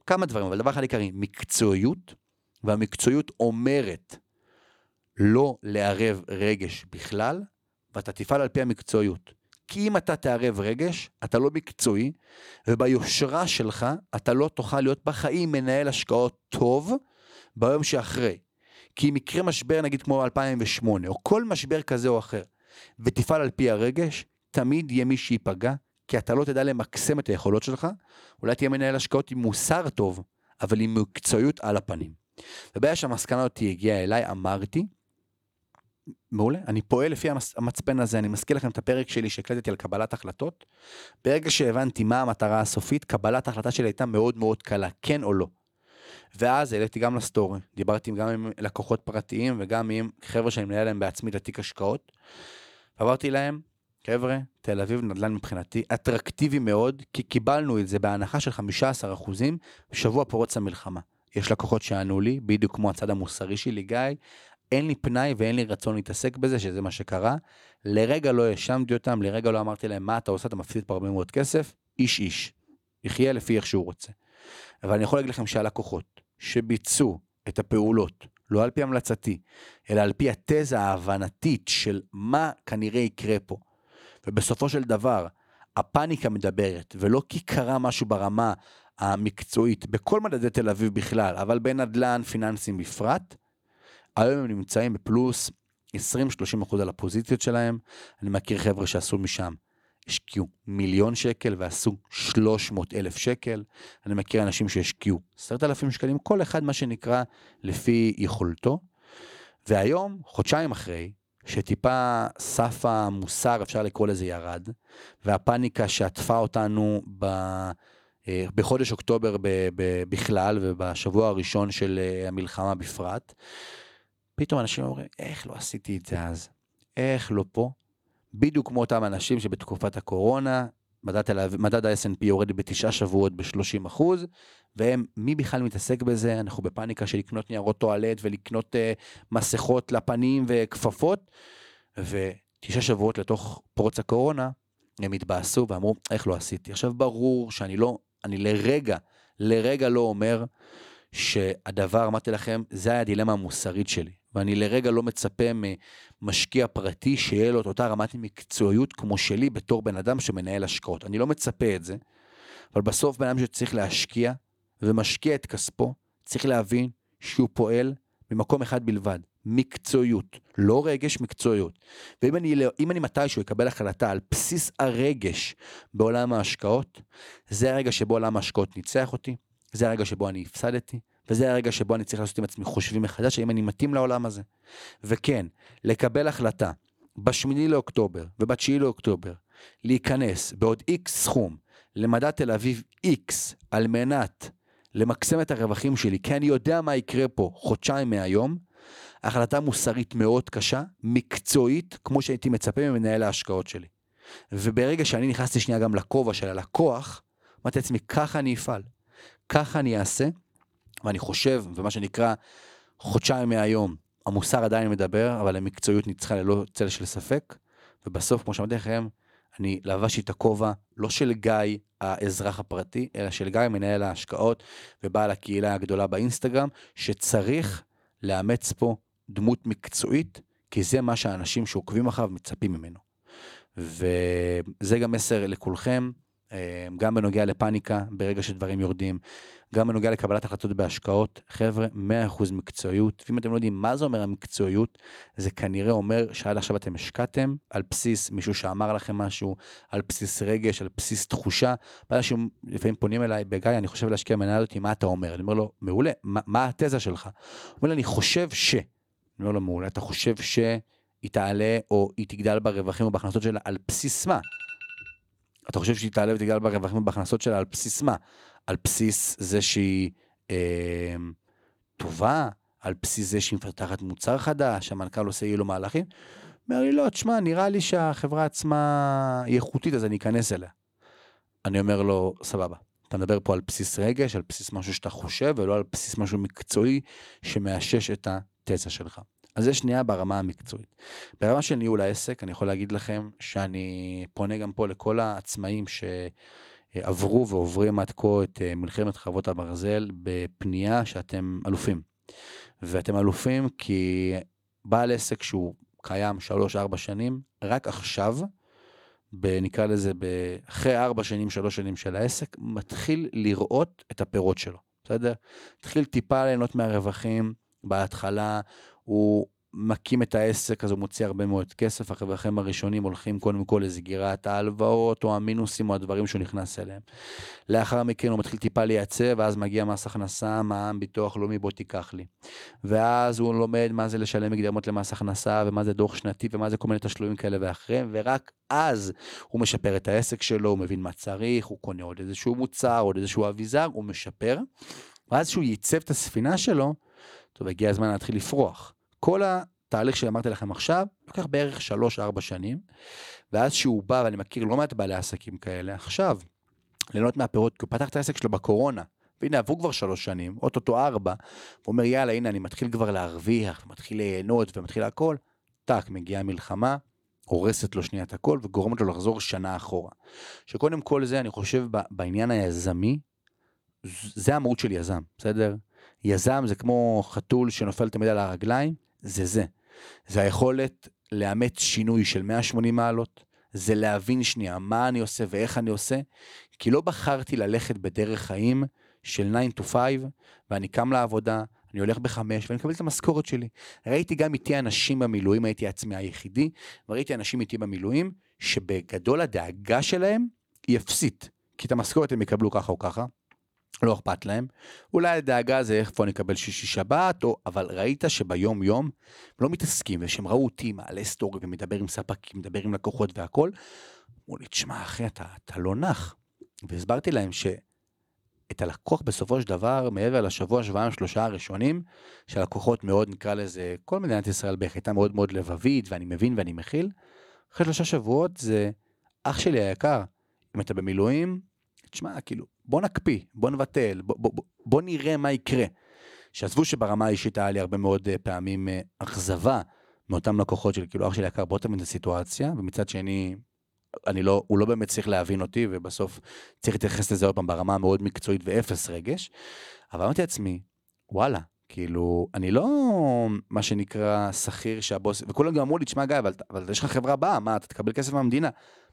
כמה דברים, אבל דבר אחד עיקרי, מקצועיות, והמקצועיות אומרת לא לערב רגש בכלל, ואתה תפעל על פי המקצועיות. כי אם אתה תערב רגש, אתה לא מקצועי, וביושרה שלך אתה לא תוכל להיות בחיים מנהל השקעות טוב ביום שאחרי. כי אם יקרה משבר נגיד כמו 2008, או כל משבר כזה או אחר, ותפעל על פי הרגש, תמיד יהיה מי שייפגע, כי אתה לא תדע למקסם את היכולות שלך, אולי תהיה מנהל השקעות עם מוסר טוב, אבל עם מקצועיות על הפנים. ובעיה שהמסקנה הזאת הגיעה אליי, אמרתי, מעולה, אני פועל לפי המצפן הזה, אני מזכיר לכם את הפרק שלי שהקלטתי על קבלת החלטות. ברגע שהבנתי מה המטרה הסופית, קבלת ההחלטה שלי הייתה מאוד מאוד קלה, כן או לא. ואז העליתי גם לסטורי, דיברתי גם עם לקוחות פרטיים וגם עם חבר'ה שאני מנהל להם בעצמי את התיק השקעות. אמרתי להם, חבר'ה, תל אביב נדל"ן מבחינתי אטרקטיבי מאוד, כי קיבלנו את זה בהנחה של 15% בשבוע פרוץ המלחמה. יש לקוחות שענו לי, בדיוק כמו הצד המוסרי שלי, גיא, אין לי פנאי ואין לי רצון להתעסק בזה, שזה מה שקרה. לרגע לא האשמתי אותם, לרגע לא אמרתי להם, מה אתה עושה, אתה מפסיד פה הרבה מאוד כסף, איש איש. יחיה לפי איך שהוא רוצה. אבל אני יכול להגיד לכם שהלקוחות שביצעו את הפעולות, לא על פי המלצתי, אלא על פי התזה ההבנתית של מה כנראה יקרה פה, ובסופו של דבר, הפאניקה מדברת, ולא כי קרה משהו ברמה המקצועית, בכל מדדי תל אביב בכלל, אבל בנדל"ן פיננסים בפרט, היום הם נמצאים בפלוס 20-30 אחוז על הפוזיציות שלהם. אני מכיר חבר'ה שעשו משם, השקיעו מיליון שקל ועשו 300 אלף שקל. אני מכיר אנשים שהשקיעו 10,000 שקלים, כל אחד מה שנקרא לפי יכולתו. והיום, חודשיים אחרי, שטיפה סף המוסר, אפשר לקרוא לזה, ירד, והפאניקה שעטפה אותנו ב... אה, בחודש אוקטובר בכלל ובשבוע הראשון של אה, המלחמה בפרט, פתאום אנשים אומרים, איך לא עשיתי את זה אז? איך לא פה? בדיוק כמו אותם אנשים שבתקופת הקורונה, מדד, מדד ה-S&P יורד בתשעה שבועות ב-30 אחוז, והם, מי בכלל מתעסק בזה? אנחנו בפאניקה של לקנות ניירות טואלט ולקנות uh, מסכות לפנים וכפפות, ותשעה שבועות לתוך פרוץ הקורונה, הם התבאסו ואמרו, איך לא עשיתי? עכשיו ברור שאני לא, אני לרגע, לרגע לא אומר שהדבר, אמרתי לכם, זה היה הדילמה המוסרית שלי. ואני לרגע לא מצפה ממשקיע פרטי שיהיה לו את אותה רמת מקצועיות כמו שלי בתור בן אדם שמנהל השקעות. אני לא מצפה את זה, אבל בסוף בן אדם שצריך להשקיע ומשקיע את כספו, צריך להבין שהוא פועל ממקום אחד בלבד, מקצועיות, לא רגש, מקצועיות. ואם אני, אני מתישהו אקבל החלטה על בסיס הרגש בעולם ההשקעות, זה הרגע שבו עולם ההשקעות ניצח אותי, זה הרגע שבו אני הפסדתי, וזה הרגע שבו אני צריך לעשות עם עצמי חושבים מחדש, האם אני מתאים לעולם הזה. וכן, לקבל החלטה בשמיני לאוקטובר ובתשיעי לאוקטובר, להיכנס בעוד איקס סכום למדד תל אביב איקס, על מנת למקסם את הרווחים שלי, כי אני יודע מה יקרה פה חודשיים מהיום, החלטה מוסרית מאוד קשה, מקצועית, כמו שהייתי מצפה ממנהל ההשקעות שלי. וברגע שאני נכנסתי שנייה גם לכובע של הלקוח, אמרתי לעצמי, ככה אני אפעל, ככה אני אעשה, ואני חושב, ומה שנקרא, חודשיים מהיום, המוסר עדיין מדבר, אבל המקצועיות ניצחה ללא צל של ספק, ובסוף, כמו שאמרתי לכם, אני לבשתי את הכובע, לא של גיא האזרח הפרטי, אלא של גיא מנהל ההשקעות ובעל הקהילה הגדולה באינסטגרם, שצריך לאמץ פה דמות מקצועית, כי זה מה שהאנשים שעוקבים אחריו מצפים ממנו. וזה גם מסר לכולכם, גם בנוגע לפאניקה ברגע שדברים יורדים, גם בנוגע לקבלת החלטות בהשקעות, חבר'ה, 100% מקצועיות. ואם אתם לא יודעים מה זה אומר המקצועיות, זה כנראה אומר שעד עכשיו אתם השקעתם על בסיס מישהו שאמר לכם משהו, על בסיס רגש, על בסיס תחושה. ואנשים לפעמים פונים אליי, בגיא, אני חושב להשקיע מנהל אותי, מה אתה אומר? אני אומר לו, מעולה, מה, מה התזה שלך? הוא אומר לי, אני חושב ש... אני אומר לו, מעולה, אתה חושב שהיא תעלה או היא תגדל ברווחים או בהכנסות שלה על בסיס מה? אתה חושב שהיא תעלה ותגדל ברווחים ובהכנסות שלה על בסיס מה? על בסיס זה שהיא אה, טובה, על בסיס זה שהיא מפתחת מוצר חדש, המנכ"ל עושה אילו מהלכים. אומר לי, לא, תשמע, נראה לי שהחברה עצמה היא איכותית, אז אני אכנס אליה. אני אומר לו, סבבה, אתה מדבר פה על בסיס רגש, על בסיס משהו שאתה חושב, ולא על בסיס משהו מקצועי שמאשש את התזה שלך. אז זה שנייה ברמה המקצועית. ברמה של ניהול העסק, אני יכול להגיד לכם שאני פונה גם פה לכל העצמאים ש... עברו ועוברים עד כה את אה, מלחמת חרבות הברזל בפנייה שאתם אלופים. ואתם אלופים כי בעל עסק שהוא קיים 3-4 שנים, רק עכשיו, נקרא לזה, אחרי 4 שנים, 3 שנים של העסק, מתחיל לראות את הפירות שלו, בסדר? התחיל טיפה ליהנות מהרווחים, בהתחלה הוא מקים את העסק, אז הוא מוציא הרבה מאוד כסף, הרווחים הראשונים הולכים קודם כל לסגירת ההלוואות, או המינוסים, או הדברים שהוא נכנס אליהם. לאחר מכן הוא מתחיל טיפה לייצא, ואז מגיע מס הכנסה, מע"מ, ביטוח לאומי, בוא תיקח לי. ואז הוא לומד מה זה לשלם מקדמות למס הכנסה, ומה זה דוח שנתי, ומה זה כל מיני תשלומים כאלה ואחרים, ורק אז הוא משפר את העסק שלו, הוא מבין מה צריך, הוא קונה עוד איזשהו מוצר, עוד איזשהו אביזר, הוא משפר. ואז שהוא ייצב את הספינה שלו, טוב, הגיע הזמן להתחיל לפרוח. כל התהליך שאמרתי לכם עכשיו, לוקח בערך 3-4 שנים, ואז שהוא בא, ואני מכיר לא מעט בעלי עסקים כאלה, עכשיו, ליהנות מהפירות, כי הוא פתח את העסק שלו בקורונה, והנה עברו כבר שלוש שנים, אוטוטו ארבע, הוא אומר יאללה הנה אני מתחיל כבר להרוויח, מתחיל ליהנות ומתחיל הכל, טאק, מגיעה מלחמה, הורסת לו שנייה את הכל וגורמת לו לחזור שנה אחורה. שקודם כל זה אני חושב בעניין היזמי, זה המהות של יזם, בסדר? יזם זה כמו חתול שנופל תמיד על הרגליים, זה זה. זה היכולת לאמץ שינוי של 180 מעלות, זה להבין שנייה מה אני עושה ואיך אני עושה, כי לא בחרתי ללכת בדרך חיים של 9 to 5, ואני קם לעבודה, אני הולך בחמש ואני מקבל את המשכורת שלי. ראיתי גם איתי אנשים במילואים, הייתי עצמי היחידי, וראיתי אנשים איתי במילואים, שבגדול הדאגה שלהם היא אפסית, כי את המשכורת הם יקבלו ככה או ככה, לא אכפת להם. אולי הדאגה זה איפה אני אקבל שישי שבת, או... אבל ראית שביום יום לא מתעסקים, ושהם ראו אותי מעלה סטורי ומדבר עם ספקים, מדבר עם לקוחות והכל, אמרו לי, תשמע אחי, אתה, אתה לא נח. והסברתי להם שאת הלקוח בסופו של דבר, מעבר לשבוע, שבועיים, שלושה הראשונים, שהלקוחות מאוד, נקרא לזה, כל מדינת ישראל בערך הייתה מאוד מאוד לבבית, ואני מבין ואני מכיל, אחרי שלושה שבועות זה, אח שלי היקר, אם אתה במילואים, תשמע, כאילו, בוא נקפיא, בוא נבטל, בוא, בוא, בוא, נראה מה יקרה. שעזבו שברמה האישית היה לי הרבה מאוד אה, פעמים אה, אכזבה מאותם לקוחות של כאילו, אח שלי יקר, בוא תבין את הסיטואציה, ומצד שני, אני לא, הוא לא באמת צריך להבין אותי, ובסוף צריך להתייחס לזה עוד פעם ברמה המאוד מקצועית ואפס רגש. אבל אמרתי לעצמי, וואלה, כאילו, אני לא מה שנקרא שכיר שהבוס, וכולם גם אמרו לי, תשמע גיא, אבל, אבל יש לך חברה באה, מה, אתה תקבל כסף מהמדינה.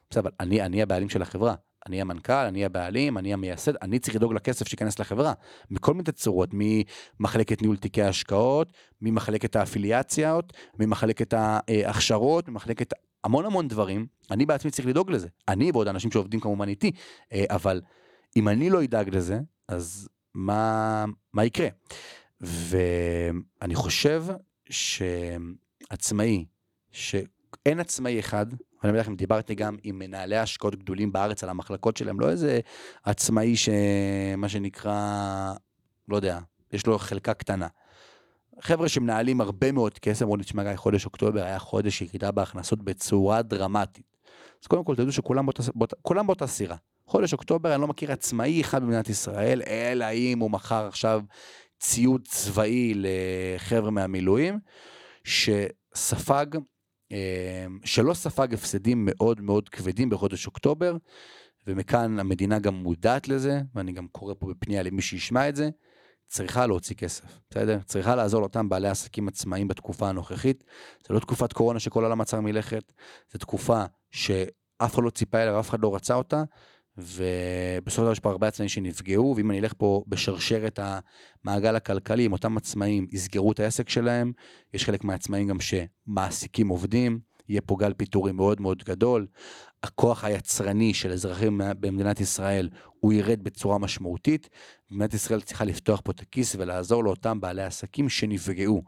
בסדר, אבל אני, אני הבעלים של החברה. אני המנכ"ל, אני הבעלים, אני המייסד, אני צריך לדאוג לכסף שייכנס לחברה. מכל מיני צורות, ממחלקת ניהול תיקי השקעות, ממחלקת האפיליאציות, ממחלקת ההכשרות, ממחלקת המון המון דברים. אני בעצמי צריך לדאוג לזה. אני ועוד אנשים שעובדים כמובן איתי, אה, אבל אם אני לא אדאג לזה, אז מה, מה יקרה? ואני חושב שעצמאי, שאין עצמאי אחד, ואני אומר לכם, דיברתי גם עם מנהלי השקעות גדולים בארץ על המחלקות שלהם, לא איזה עצמאי שמה שנקרא, לא יודע, יש לו חלקה קטנה. חבר'ה שמנהלים הרבה מאוד כסף, אמרו לי, תשמע גיא, חודש אוקטובר היה חודש ירידה בהכנסות בצורה דרמטית. אז קודם כל תדעו שכולם באותה, סירה. חודש אוקטובר אני לא מכיר עצמאי אחד במדינת ישראל, אלא אם הוא מכר עכשיו ציוד צבאי לחבר'ה מהמילואים, שספג, שלא ספג הפסדים מאוד מאוד כבדים בחודש אוקטובר, ומכאן המדינה גם מודעת לזה, ואני גם קורא פה בפנייה למי שישמע את זה, צריכה להוציא כסף, בסדר? צריכה לעזור לאותם בעלי עסקים עצמאיים בתקופה הנוכחית. זה לא תקופת קורונה שכל העולם עצר מלכת, זו תקופה שאף אחד לא ציפה אליה ואף אחד לא רצה אותה, ובסופו של דבר יש פה הרבה עצמאים שנפגעו, ואם אני אלך פה בשרשרת המעגל הכלכלי, אם אותם עצמאים יסגרו את העסק שלהם, יש חלק מהעצמאים גם שמעסיקים עובדים, יהיה פה גל פיטורים מאוד מאוד גדול, הכוח היצרני של אזרחים במדינת ישראל הוא ירד בצורה משמעותית. מדינת ישראל צריכה לפתוח פה את הכיס ולעזור לאותם בעלי עסקים שנפגעו.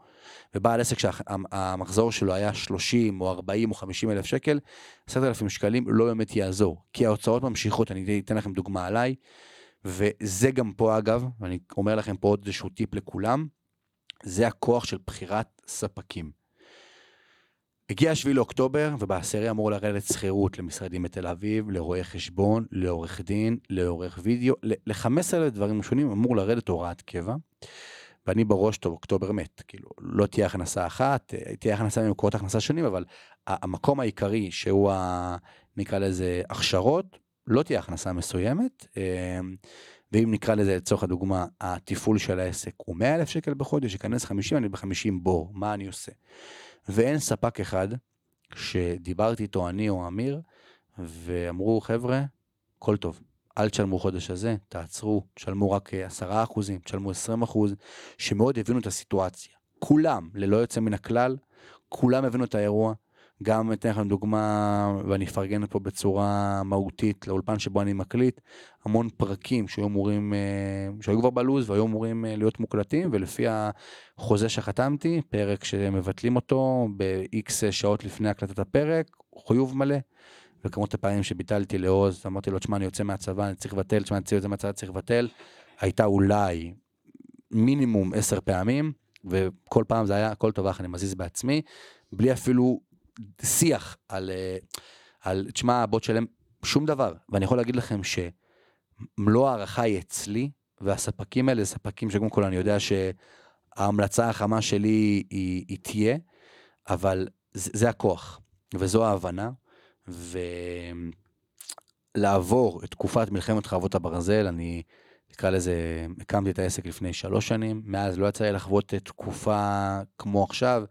ובעל עסק שהמחזור שלו היה 30 או 40 או 50 אלף שקל, 10,000 שקלים לא באמת יעזור. כי ההוצאות ממשיכות, אני אתן לכם דוגמה עליי, וזה גם פה אגב, ואני אומר לכם פה עוד איזשהו טיפ לכולם, זה הכוח של בחירת ספקים. הגיע השביעי לאוקטובר, ובעשירי אמור לרדת שכירות למשרדים בתל אביב, לרואי חשבון, לעורך דין, לעורך וידאו, ל-15 דברים שונים אמור לרדת הוראת קבע. ואני בראש, טוב, אוקטובר מת, כאילו, לא תהיה הכנסה אחת, תהיה הכנסה ממקורות הכנסה שונים, אבל המקום העיקרי, שהוא, ה, נקרא לזה, הכשרות, לא תהיה הכנסה מסוימת. אמ, ואם נקרא לזה לצורך הדוגמה, התפעול של העסק הוא 100 אלף שקל בחודש, ייכנס 50, אני ב-50 בור, מה אני עושה? ואין ספק אחד שדיברתי איתו אני או אמיר, ואמרו, חבר'ה, הכל טוב, אל תשלמו חודש הזה, תעצרו, תשלמו רק 10 אה, אחוזים, תשלמו 20 אחוז, שמאוד הבינו את הסיטואציה. כולם, ללא יוצא מן הכלל, כולם הבינו את האירוע, גם אתן לכם דוגמה, ואני אפרגן פה בצורה מהותית לאולפן שבו אני מקליט, המון פרקים שהיו אמורים, אה, שהיו כבר בלוז והיו אמורים אה, להיות מוקלטים, ולפי החוזה שחתמתי, פרק שמבטלים אותו ב-X שעות לפני הקלטת הפרק, חיוב מלא. וכמות הפעמים שביטלתי לעוז, אמרתי לו, תשמע, אני יוצא מהצבא, אני צריך לבטל, תשמע, אני יוצא מהצבא, צריך לבטל, הייתה אולי מינימום עשר פעמים, וכל פעם זה היה, הכל טוב, אני מזיז בעצמי, בלי אפילו שיח על, אה, על תשמע, בוא תשלם שום דבר. ואני יכול להגיד לכם שמלוא הערכה היא אצלי, והספקים האלה ספקים שקודם כל אני יודע שההמלצה החמה שלי היא, היא תהיה, אבל זה, זה הכוח, וזו ההבנה, ולעבור את תקופת מלחמת חרבות הברזל, אני נקרא לזה, הקמתי את העסק לפני שלוש שנים, מאז לא יצא לי לחוות תקופה כמו עכשיו,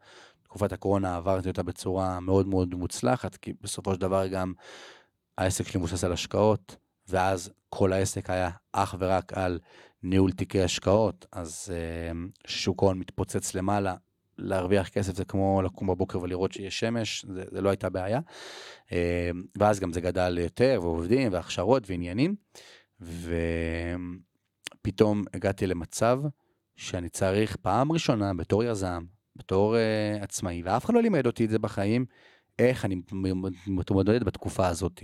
תקופת הקורונה עברתי אותה בצורה מאוד מאוד מוצלחת, כי בסופו של דבר גם העסק שלי מבוסס על השקעות, ואז כל העסק היה אך ורק על ניהול תיקי השקעות, אז uh, שוק ההון מתפוצץ למעלה, להרוויח כסף זה כמו לקום בבוקר ולראות שיש שמש, זה, זה לא הייתה בעיה. Uh, ואז גם זה גדל יותר, ועובדים, והכשרות, ועניינים, ופתאום הגעתי למצב שאני צריך פעם ראשונה בתור יזם, בתור uh, עצמאי, ואף אחד לא לימד אותי את זה בחיים, איך אני מתמודד בתקופה הזאת.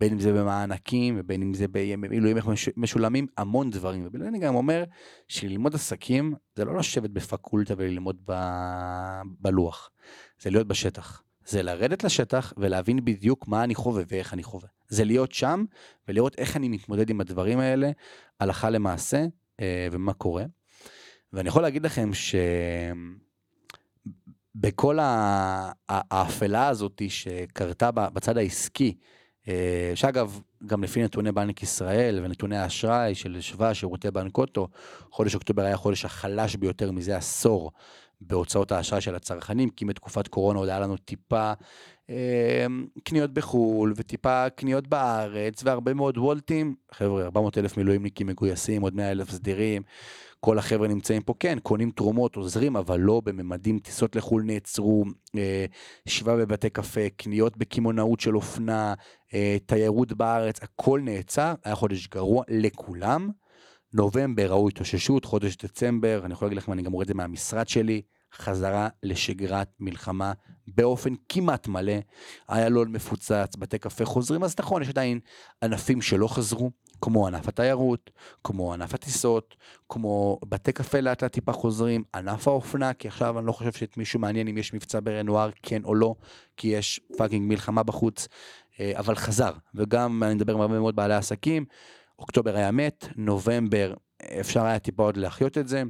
בין אם זה במענקים, ובין אם זה במילואים משולמים, המון דברים. ובגלל אני גם אומר שללמוד עסקים זה לא לשבת בפקולטה וללמוד ב... בלוח, זה להיות בשטח. זה לרדת לשטח ולהבין בדיוק מה אני חווה ואיך אני חווה. זה להיות שם ולראות איך אני מתמודד עם הדברים האלה הלכה למעשה אה, ומה קורה. ואני יכול להגיד לכם שבכל האפלה הזאת שקרתה בצד העסקי, אה, שאגב, גם לפי נתוני בנק ישראל ונתוני האשראי של שווה שירותי בנק אוטו, חודש אוקטובר היה החודש החלש ביותר מזה עשור בהוצאות האשראי של הצרכנים, כי מתקופת קורונה עוד היה לנו טיפה אה, קניות בחו"ל וטיפה קניות בארץ והרבה מאוד וולטים, חבר'ה, 400 אלף מילואימניקים מגויסים, עוד 100 אלף סדירים. כל החבר'ה נמצאים פה, כן, קונים תרומות, עוזרים, אבל לא בממדים, טיסות לחו"ל נעצרו, אה, ישיבה בבתי קפה, קניות בקמעונאות של אופנה, אה, תיירות בארץ, הכל נעצר, היה חודש גרוע לכולם. נובמבר ראו התאוששות, חודש דצמבר, אני יכול להגיד לכם, אני גם רואה את זה מהמשרד שלי, חזרה לשגרת מלחמה באופן כמעט מלא, איילון מפוצץ, בתי קפה חוזרים, אז נכון, יש עדיין ענפים שלא חזרו, כמו ענף התיירות, כמו ענף הטיסות, כמו בתי קפה לאט לאט טיפה חוזרים, ענף האופנה, כי עכשיו אני לא חושב שאת מישהו מעניין אם יש מבצע ברנואר, כן או לא, כי יש fucking מלחמה בחוץ, אה, אבל חזר, וגם אני מדבר עם הרבה מאוד בעלי עסקים, אוקטובר היה מת, נובמבר אפשר היה טיפה עוד להחיות את זה,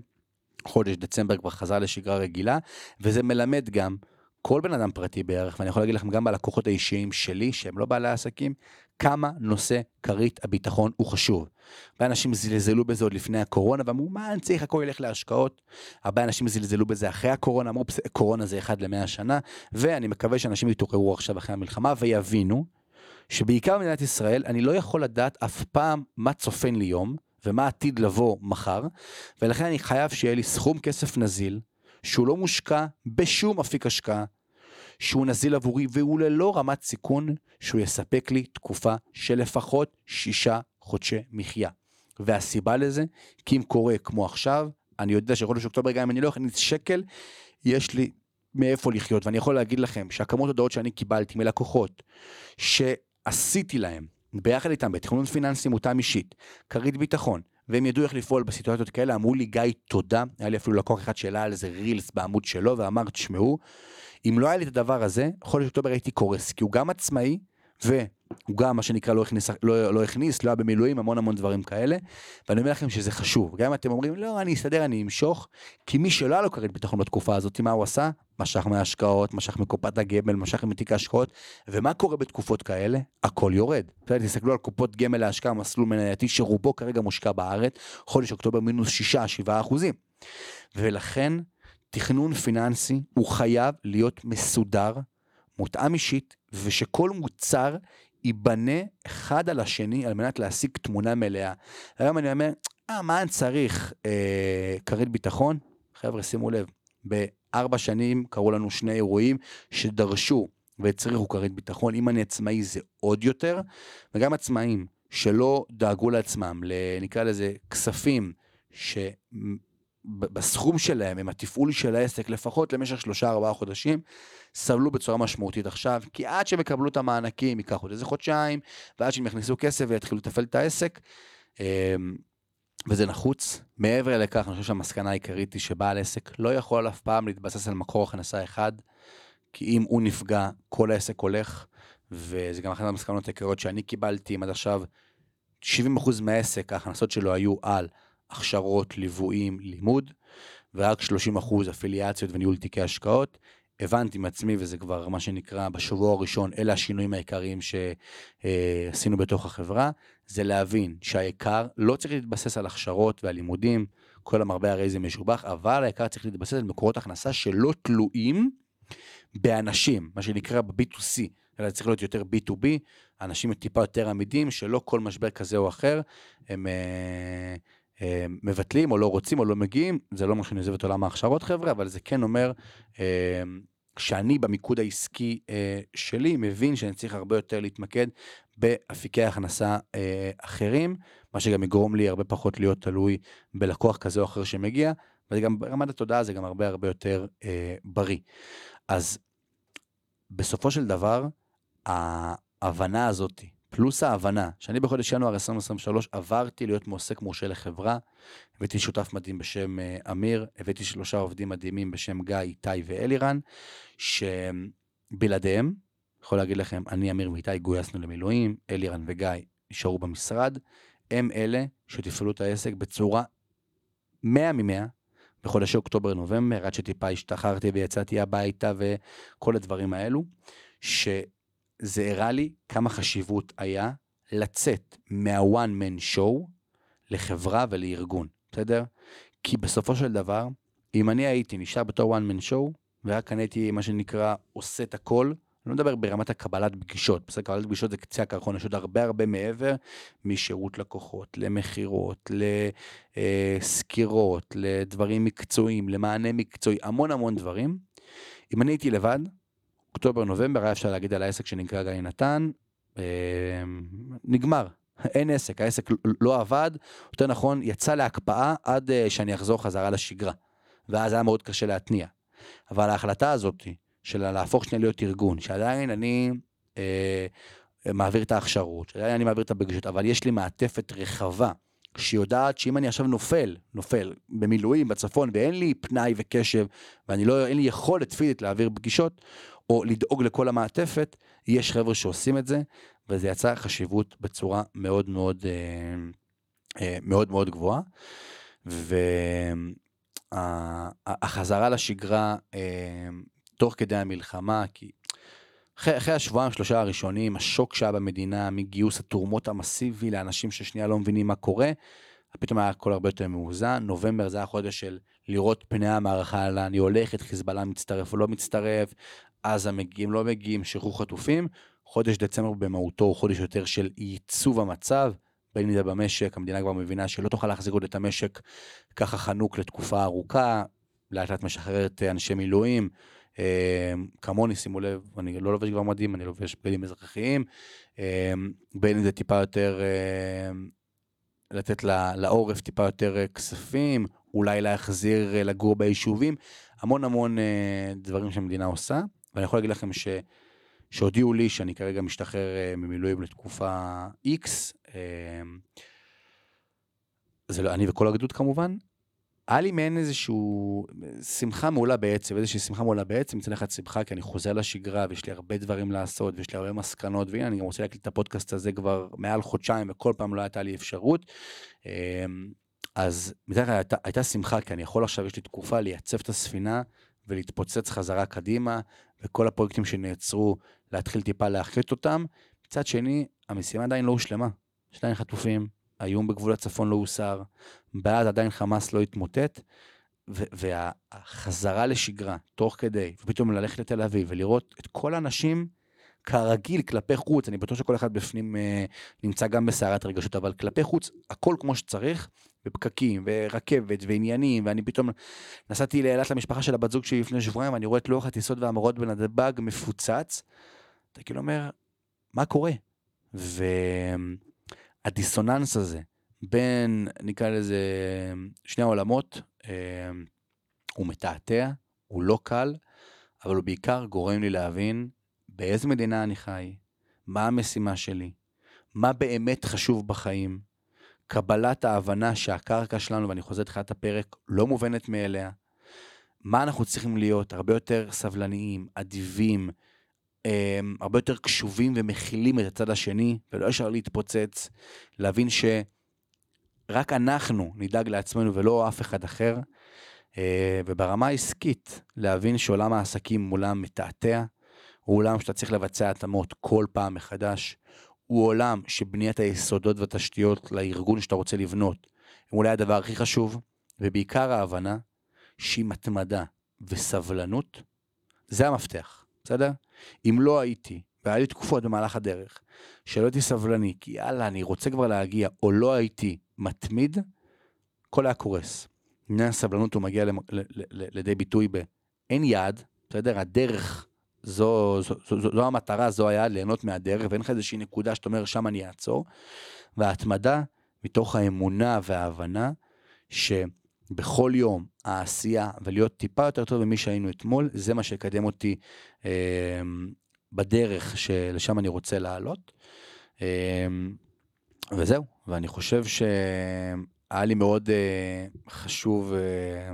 חודש דצמבר כבר חזר לשגרה רגילה, וזה מלמד גם כל בן אדם פרטי בערך, ואני יכול להגיד לכם גם בלקוחות האישיים שלי, שהם לא בעלי עסקים, כמה נושא כרית הביטחון הוא חשוב. הרבה אנשים זלזלו בזה עוד לפני הקורונה ואמרו מה אני צריך הכל ילך להשקעות. הרבה אנשים זלזלו בזה אחרי הקורונה אמרו קורונה זה אחד למאה שנה ואני מקווה שאנשים יתעוררו עכשיו אחרי המלחמה ויבינו שבעיקר במדינת ישראל אני לא יכול לדעת אף פעם מה צופן לי יום ומה עתיד לבוא מחר ולכן אני חייב שיהיה לי סכום כסף נזיל שהוא לא מושקע בשום אפיק השקעה שהוא נזיל עבורי והוא ללא רמת סיכון שהוא יספק לי תקופה של לפחות שישה חודשי מחיה. והסיבה לזה, כי אם קורה כמו עכשיו, אני יודע שחודש אוקטובר גם אם אני לא אכניס שקל, יש לי מאיפה לחיות. ואני יכול להגיד לכם שהכמות הודעות שאני קיבלתי מלקוחות, שעשיתי להם, ביחד איתם, בתכנון פיננסי מותאם אישית, כרית ביטחון, והם ידעו איך לפעול בסיטואציות כאלה, אמרו לי גיא תודה, היה לי אפילו לקוח אחד שהעלה על זה רילס בעמוד שלו ואמר תשמעו, אם לא היה לי את הדבר הזה, חודש אוקטובר הייתי קורס, כי הוא גם עצמאי, והוא גם מה שנקרא לא הכניס, לא, לא הכניס, לא היה במילואים, המון המון דברים כאלה, ואני אומר לכם שזה חשוב, גם אם אתם אומרים לא אני אסתדר, אני אמשוך, כי מי שלא היה לו כרית ביטחון בתקופה הזאת, מה הוא עשה? משך מההשקעות, משך מקופת הגמל, משך מתיק ההשקעות, ומה קורה בתקופות כאלה? הכל יורד. תסתכלו על קופות גמל להשקעה, מסלול מנייתי שרובו כרגע מושקע בארץ, חודש אוקטובר מינוס 6-7 אחוזים. ולכן תכנון פיננסי הוא חייב להיות מסודר, מותאם אישית, ושכל מוצר ייבנה אחד על השני על מנת להשיג תמונה מלאה. היום אני אומר, אה, מה אני צריך? אה, כרית ביטחון? חבר'ה, שימו לב, בארבע שנים קרו לנו שני אירועים שדרשו והצריכו כרית ביטחון. אם אני עצמאי זה עוד יותר, וגם עצמאים שלא דאגו לעצמם, נקרא לזה כספים, ש... בסכום שלהם, עם התפעול של העסק, לפחות למשך שלושה ארבעה חודשים, סבלו בצורה משמעותית עכשיו, כי עד שהם יקבלו את המענקים ייקח עוד איזה חודשיים, ועד שהם יכניסו כסף ויתחילו לתפעל את העסק, אמ, וזה נחוץ. מעבר לכך, אני חושב שהמסקנה העיקרית היא שבעל עסק לא יכול אף פעם להתבסס על מקור הכנסה אחד, כי אם הוא נפגע, כל העסק הולך, וזה גם אחת המסקנות העיקריות שאני קיבלתי, אם עד עכשיו 70% מהעסק, ההכנסות שלו היו על הכשרות, ליוויים, לימוד, ורק 30% אפיליאציות וניהול תיקי השקעות. הבנתי מעצמי, וזה כבר מה שנקרא בשבוע הראשון, אלה השינויים העיקריים שעשינו בתוך החברה, זה להבין שהעיקר לא צריך להתבסס על הכשרות ועל לימודים, כל המרבה הרי זה משובח, אבל העיקר צריך להתבסס על מקורות הכנסה שלא תלויים באנשים, מה שנקרא ב-B2C, אלא צריך להיות יותר B2B, אנשים טיפה יותר עמידים, שלא כל משבר כזה או אחר, הם... אה, אה, מבטלים או לא רוצים או לא מגיעים, זה לא אומר שאני עוזב את עולם ההכשרות חבר'ה, אבל זה כן אומר אה, שאני במיקוד העסקי אה, שלי מבין שאני צריך הרבה יותר להתמקד באפיקי הכנסה אחרים, מה שגם יגרום לי הרבה פחות להיות תלוי בלקוח כזה או אחר שמגיע, וגם ברמת התודעה זה גם הרבה הרבה יותר בריא. אז בסופו של דבר, ההבנה הזאתי, פלוס ההבנה שאני בחודש ינואר 2023 עברתי להיות מועסק מורשה לחברה, הבאתי שותף מדהים בשם uh, אמיר, הבאתי שלושה עובדים מדהימים בשם גיא, איתי ואלירן, שהם בלעדיהם, יכול להגיד לכם, אני, אמיר ואיתי גויסנו למילואים, אלירן וגיא נשארו במשרד, הם אלה שתפעלו את העסק בצורה 100 מ-100 בחודשי אוקטובר-נובמבר, עד שטיפה השתחררתי ויצאתי הביתה וכל הדברים האלו, שזה הראה לי כמה חשיבות היה לצאת מה-one man show לחברה ולארגון, בסדר? כי בסופו של דבר, אם אני הייתי נשאר בתור one man show, ורק אני הייתי מה שנקרא עושה את הכל, אני לא מדבר ברמת הקבלת פגישות, בסדר, קבלת פגישות זה קצה הקרחון, יש עוד הרבה הרבה מעבר משירות לקוחות, למכירות, לסקירות, לדברים מקצועיים, למענה מקצועי, המון המון דברים. אם אני הייתי לבד, אוקטובר, נובמבר, היה אפשר להגיד על העסק שנקרא גיא נתן, אה, נגמר, אין עסק, העסק לא עבד, יותר נכון, יצא להקפאה עד אה, שאני אחזור חזרה לשגרה. ואז היה מאוד קשה להתניע. אבל ההחלטה הזאת של להפוך שנייה להיות ארגון, שעדיין אני אה, מעביר את ההכשרות, שעדיין אני מעביר את הפגישות, אבל יש לי מעטפת רחבה, שיודעת שאם אני עכשיו נופל, נופל במילואים בצפון, ואין לי פנאי וקשב, ואני לא, לי יכולת פיזית להעביר פגישות, או לדאוג לכל המעטפת, יש חבר'ה שעושים את זה, וזה יצר חשיבות בצורה מאוד מאוד, אה, אה, מאוד מאוד גבוהה. והחזרה לשגרה אה, תוך כדי המלחמה, כי אחרי, אחרי השבועיים שלושה הראשונים, השוק שהיה במדינה מגיוס התרומות המסיבי לאנשים ששנייה לא מבינים מה קורה, פתאום היה הכל הרבה יותר מאוזן. נובמבר זה היה חודש של לראות פני המערכה, לאן היא הולכת, חיזבאללה מצטרף או לא מצטרף, עזה מגיעים, לא מגיעים, שחרור חטופים. חודש דצמבר במהותו הוא חודש יותר של ייצוב המצב, בין אם זה במשק, המדינה כבר מבינה שלא תוכל להחזיק עוד את המשק ככה חנוק לתקופה ארוכה, לאט לאט משחררת אנשי מילואים, אה, כמוני, שימו לב, אני לא לובש כבר מדים, אני לובש בגדים אזרחיים, אה, בין אם זה טיפה יותר, אה, לתת לעורף טיפה יותר כספים, אולי להחזיר לגור ביישובים, המון המון דברים שהמדינה עושה, ואני יכול להגיד לכם ש... שהודיעו לי שאני כרגע משתחרר ממילואים לתקופה X, זה לא אני וכל הגדוד כמובן, היה לי מעין איזשהו שמחה מעולה בעצם, איזושהי שמחה מעולה בעצם, מצד אחד שמחה כי אני חוזר לשגרה ויש לי הרבה דברים לעשות ויש לי הרבה מסקנות, והנה אני גם רוצה להקליט את הפודקאסט הזה כבר מעל חודשיים וכל פעם לא הייתה לי אפשרות. אמ, אז מצד אחד הייתה, הייתה שמחה כי אני יכול עכשיו, יש לי תקופה לייצב את הספינה ולהתפוצץ חזרה קדימה, וכל הפרויקטים שנעצרו, להתחיל טיפה להחליט אותם. מצד שני, המשימה עדיין לא הושלמה. יש עדיין חטופים, האיום בגבול הצפון לא הוסר, בעד עדיין חמאס לא התמוטט, והחזרה לשגרה, תוך כדי, ופתאום ללכת לתל אביב ולראות את כל האנשים כרגיל כלפי חוץ, אני בטוח שכל אחד בפנים אה, נמצא גם בסערת רגשות, אבל כלפי חוץ, הכל כמו שצריך, ופקקים, ורכבת, ועניינים, ואני פתאום נסעתי לאילת למשפחה של הבת זוג שלי לפני שבועיים, ואני רואה את לוח הטיסות והמורות בנתב"ג מפוצץ, אתה כאילו אומר, מה קורה? ו... הדיסוננס הזה בין, נקרא לזה, שני העולמות, אה, הוא מתעתע, הוא לא קל, אבל הוא בעיקר גורם לי להבין באיזה מדינה אני חי, מה המשימה שלי, מה באמת חשוב בחיים, קבלת ההבנה שהקרקע שלנו, ואני חוזר לתחילת הפרק, לא מובנת מאליה, מה אנחנו צריכים להיות, הרבה יותר סבלניים, אדיבים, um, הרבה יותר קשובים ומכילים את הצד השני, ולא ישר להתפוצץ, להבין שרק אנחנו נדאג לעצמנו ולא אף אחד אחר, uh, וברמה העסקית, להבין שעולם העסקים עולם מתעתע, הוא עולם שאתה צריך לבצע התאמות כל פעם מחדש, הוא עולם שבניית היסודות והתשתיות לארגון שאתה רוצה לבנות, הם אולי הדבר הכי חשוב, ובעיקר ההבנה שעם התמדה וסבלנות, זה המפתח, בסדר? אם לא הייתי, והיה לי תקופות במהלך הדרך, שלא הייתי סבלני, כי יאללה, אני רוצה כבר להגיע, או לא הייתי מתמיד, הכל היה קורס. עניין הסבלנות הוא מגיע לידי ביטוי באין יעד, בסדר? הדרך, זו, זו, זו, זו, זו המטרה, זו היעד, ליהנות מהדרך, ואין לך איזושהי נקודה שאתה אומר, שם אני אעצור. וההתמדה, מתוך האמונה וההבנה, שבכל יום העשייה ולהיות טיפה יותר טוב ממי שהיינו אתמול, זה מה שיקדם אותי אה, בדרך שלשם אני רוצה לעלות. אה, וזהו, ואני חושב שהיה לי מאוד אה, חשוב אה,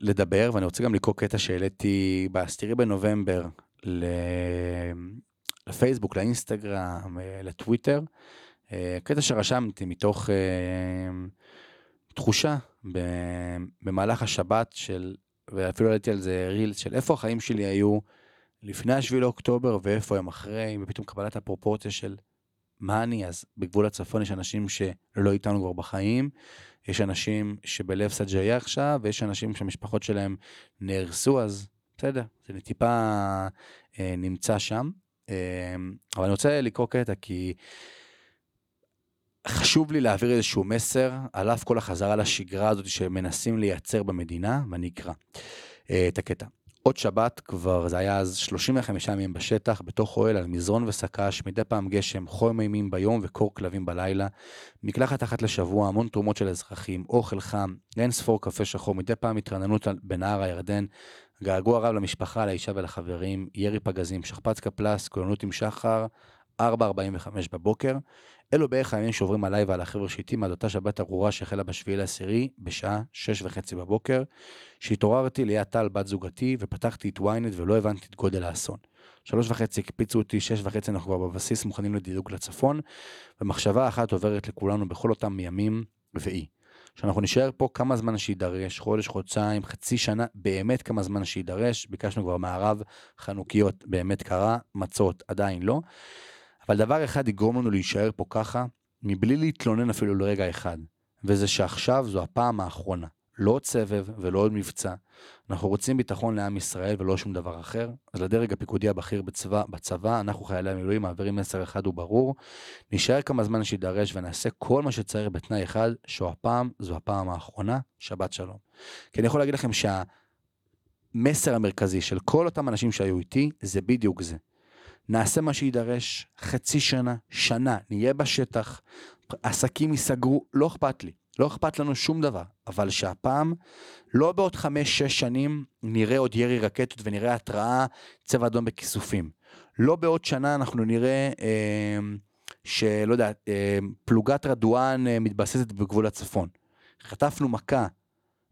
לדבר, ואני רוצה גם לקרוא קטע שהעליתי ב-10 בנובמבר לפייסבוק, לאינסטגרם, לטוויטר. קטע שרשמתי מתוך תחושה במהלך השבת של, ואפילו העליתי על זה רילס של איפה החיים שלי היו לפני השביעי לאוקטובר ואיפה הם אחרי, ופתאום קבלת הפרופורציה של מה אני אז בגבול הצפון יש אנשים שלא איתנו כבר בחיים, יש אנשים שבלב סג'איה עכשיו, ויש אנשים שהמשפחות שלהם נהרסו, אז בסדר, זה טיפה אה, נמצא שם. אה, אבל אני רוצה לקרוא קטע כי חשוב לי להעביר איזשהו מסר, על אף כל החזרה לשגרה הזאת שמנסים לייצר במדינה, ואני אקרא אה, את הקטע. עוד שבת, כבר זה היה אז 35 ימים בשטח, בתוך אוהל על מזרון וסק"ש, מדי פעם גשם, חום אימים ביום וקור כלבים בלילה, מקלחת אחת לשבוע, המון תרומות של אזרחים, אוכל חם, אין ספור קפה שחור, מדי פעם התרעננות בנהר הירדן, געגוע רב למשפחה, לאישה ולחברים, ירי פגזים, שכפ"ץ קפלס, כוננות עם שחר, 4.45 בבוקר. אלו בערך הימים שעוברים עליי ועל החבר'ה שאיתי מעד אותה שבת ארורה שהחלה בשביעי לעשירי בשעה שש וחצי בבוקר, שהתעוררתי ליד טל בת זוגתי ופתחתי את ynet ולא הבנתי את גודל האסון. שלוש וחצי הקפיצו אותי, שש וחצי אנחנו כבר בבסיס מוכנים לדיוק לצפון, ומחשבה אחת עוברת לכולנו בכל אותם ימים ואי. שאנחנו נשאר פה כמה זמן שיידרש, חודש, חודשיים, חצי שנה, באמת כמה זמן שיידרש, ביקשנו כבר מערב, חנוכיות, באמת קרה, מצות, עדיין לא. אבל דבר אחד יגרום לנו להישאר פה ככה, מבלי להתלונן אפילו לרגע אחד, וזה שעכשיו זו הפעם האחרונה. לא עוד סבב ולא עוד מבצע. אנחנו רוצים ביטחון לעם ישראל ולא שום דבר אחר. אז לדרג הפיקודי הבכיר בצבא, בצבא אנחנו חיילי המילואים מעבירים מסר אחד וברור. נשאר כמה זמן שידרש ונעשה כל מה שצריך בתנאי אחד, שהפעם זו הפעם האחרונה, שבת שלום. כי אני יכול להגיד לכם שהמסר המרכזי של כל אותם אנשים שהיו איתי, זה בדיוק זה. נעשה מה שידרש, חצי שנה, שנה, נהיה בשטח, עסקים ייסגרו, לא אכפת לי. לא אכפת לנו שום דבר, אבל שהפעם, לא בעוד חמש-שש שנים נראה עוד ירי רקטות ונראה התראה צבע אדום בכיסופים. לא בעוד שנה אנחנו נראה אה, שלא יודע, אה, פלוגת רדואן אה, מתבססת בגבול הצפון. חטפנו מכה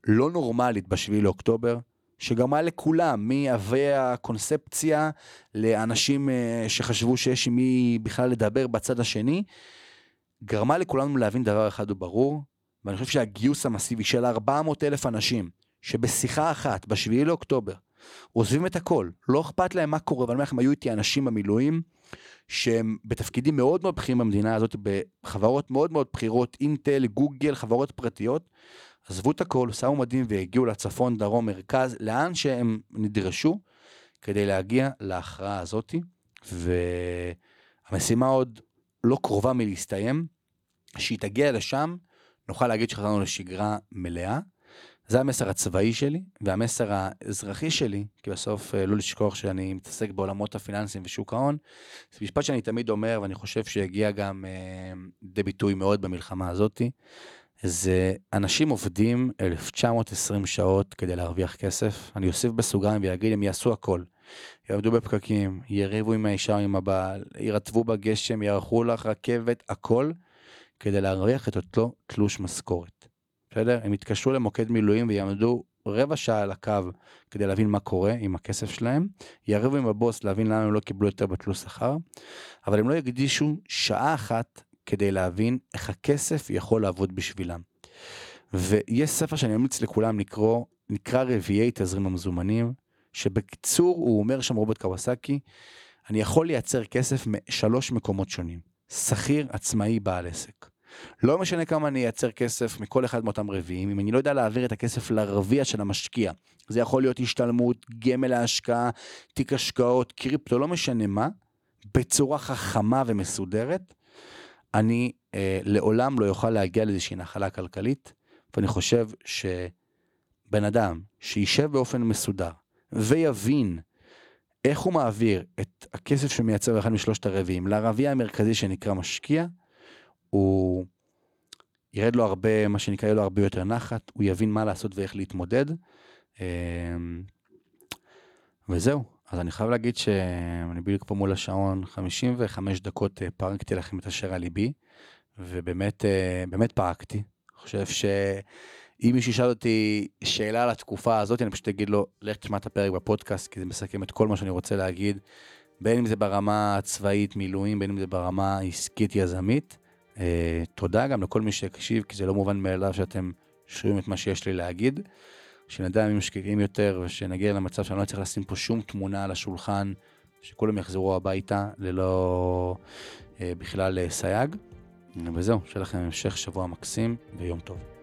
לא נורמלית בשביעי לאוקטובר, שגרמה לכולם, מאבי הקונספציה לאנשים אה, שחשבו שיש עם מי בכלל לדבר בצד השני, גרמה לכולנו להבין דבר אחד וברור, ואני חושב שהגיוס המסיבי של 400 אלף אנשים, שבשיחה אחת, ב-7 לאוקטובר, עוזבים את הכל, לא אכפת להם מה קורה, ואני אומר לכם, היו איתי אנשים במילואים, שהם בתפקידים מאוד מאוד בכירים במדינה הזאת, בחברות מאוד מאוד בכירות, אינטל, גוגל, חברות פרטיות, עזבו את הכל, שמו מדים והגיעו לצפון, דרום, מרכז, לאן שהם נדרשו, כדי להגיע להכרעה הזאתי, והמשימה עוד לא קרובה מלהסתיים, שהיא תגיע לשם, נוכל להגיד שחזרנו לשגרה מלאה. זה המסר הצבאי שלי, והמסר האזרחי שלי, כי בסוף אה, לא לשכוח שאני מתעסק בעולמות הפיננסיים ושוק ההון, זה משפט שאני תמיד אומר, ואני חושב שהגיע גם אה, לידי ביטוי מאוד במלחמה הזאתי, זה אנשים עובדים 1920 שעות כדי להרוויח כסף. אני אוסיף בסוגריים ויגיד, הם יעשו הכל. יעבדו בפקקים, יריבו עם האישה או עם הבעל, ירטבו בגשם, יערכו לך רכבת, הכל, כדי להרוויח את אותו תלוש משכורת. בסדר? הם יתקשרו למוקד מילואים ויעמדו רבע שעה על הקו כדי להבין מה קורה עם הכסף שלהם, יריבו עם הבוס להבין למה הם לא קיבלו יותר בתלוש שכר, אבל הם לא יקדישו שעה אחת כדי להבין איך הכסף יכול לעבוד בשבילם. ויש ספר שאני ממליץ לכולם לקרוא, נקרא רביעי תזרים המזומנים, שבקיצור הוא אומר שם רוברט קווסקי, אני יכול לייצר כסף משלוש מקומות שונים. שכיר, עצמאי, בעל עסק. לא משנה כמה אני אייצר כסף מכל אחד מאותם רביעים, אם אני לא יודע להעביר את הכסף לרביע של המשקיע, זה יכול להיות השתלמות, גמל להשקעה, תיק השקעות, קריפטו, לא משנה מה, בצורה חכמה ומסודרת, אני אה, לעולם לא יוכל להגיע לאיזושהי נחלה כלכלית, ואני חושב שבן אדם שישב באופן מסודר ויבין איך הוא מעביר את הכסף שמייצר אחד משלושת הרביעים לרביע המרכזי שנקרא משקיע, הוא ירד לו הרבה, מה שנקרא, יהיה לו הרבה יותר נחת, הוא יבין מה לעשות ואיך להתמודד. אה, וזהו, אז אני חייב להגיד שאני בדיוק פה מול השעון, 55 דקות אה, פרקתי לכם את אשר על ליבי, ובאמת, אה, באמת פרקתי. אני חושב אם מישהו ישאל אותי שאלה על התקופה הזאת, אני פשוט אגיד לו, לך תשמע את הפרק בפודקאסט, כי זה מסכם את כל מה שאני רוצה להגיד, בין אם זה ברמה הצבאית מילואים, בין אם זה ברמה העסקית יזמית. אה, תודה גם לכל מי שהקשיב, כי זה לא מובן מאליו שאתם שומעים את מה שיש לי להגיד. שנדע ימים שקטים יותר, ושנגיע למצב שאני לא צריך לשים פה שום תמונה על השולחן, שכולם יחזרו הביתה ללא אה, בכלל אה, סייג. וזהו, שיהיה לכם המשך שבוע מקסים ויום טוב.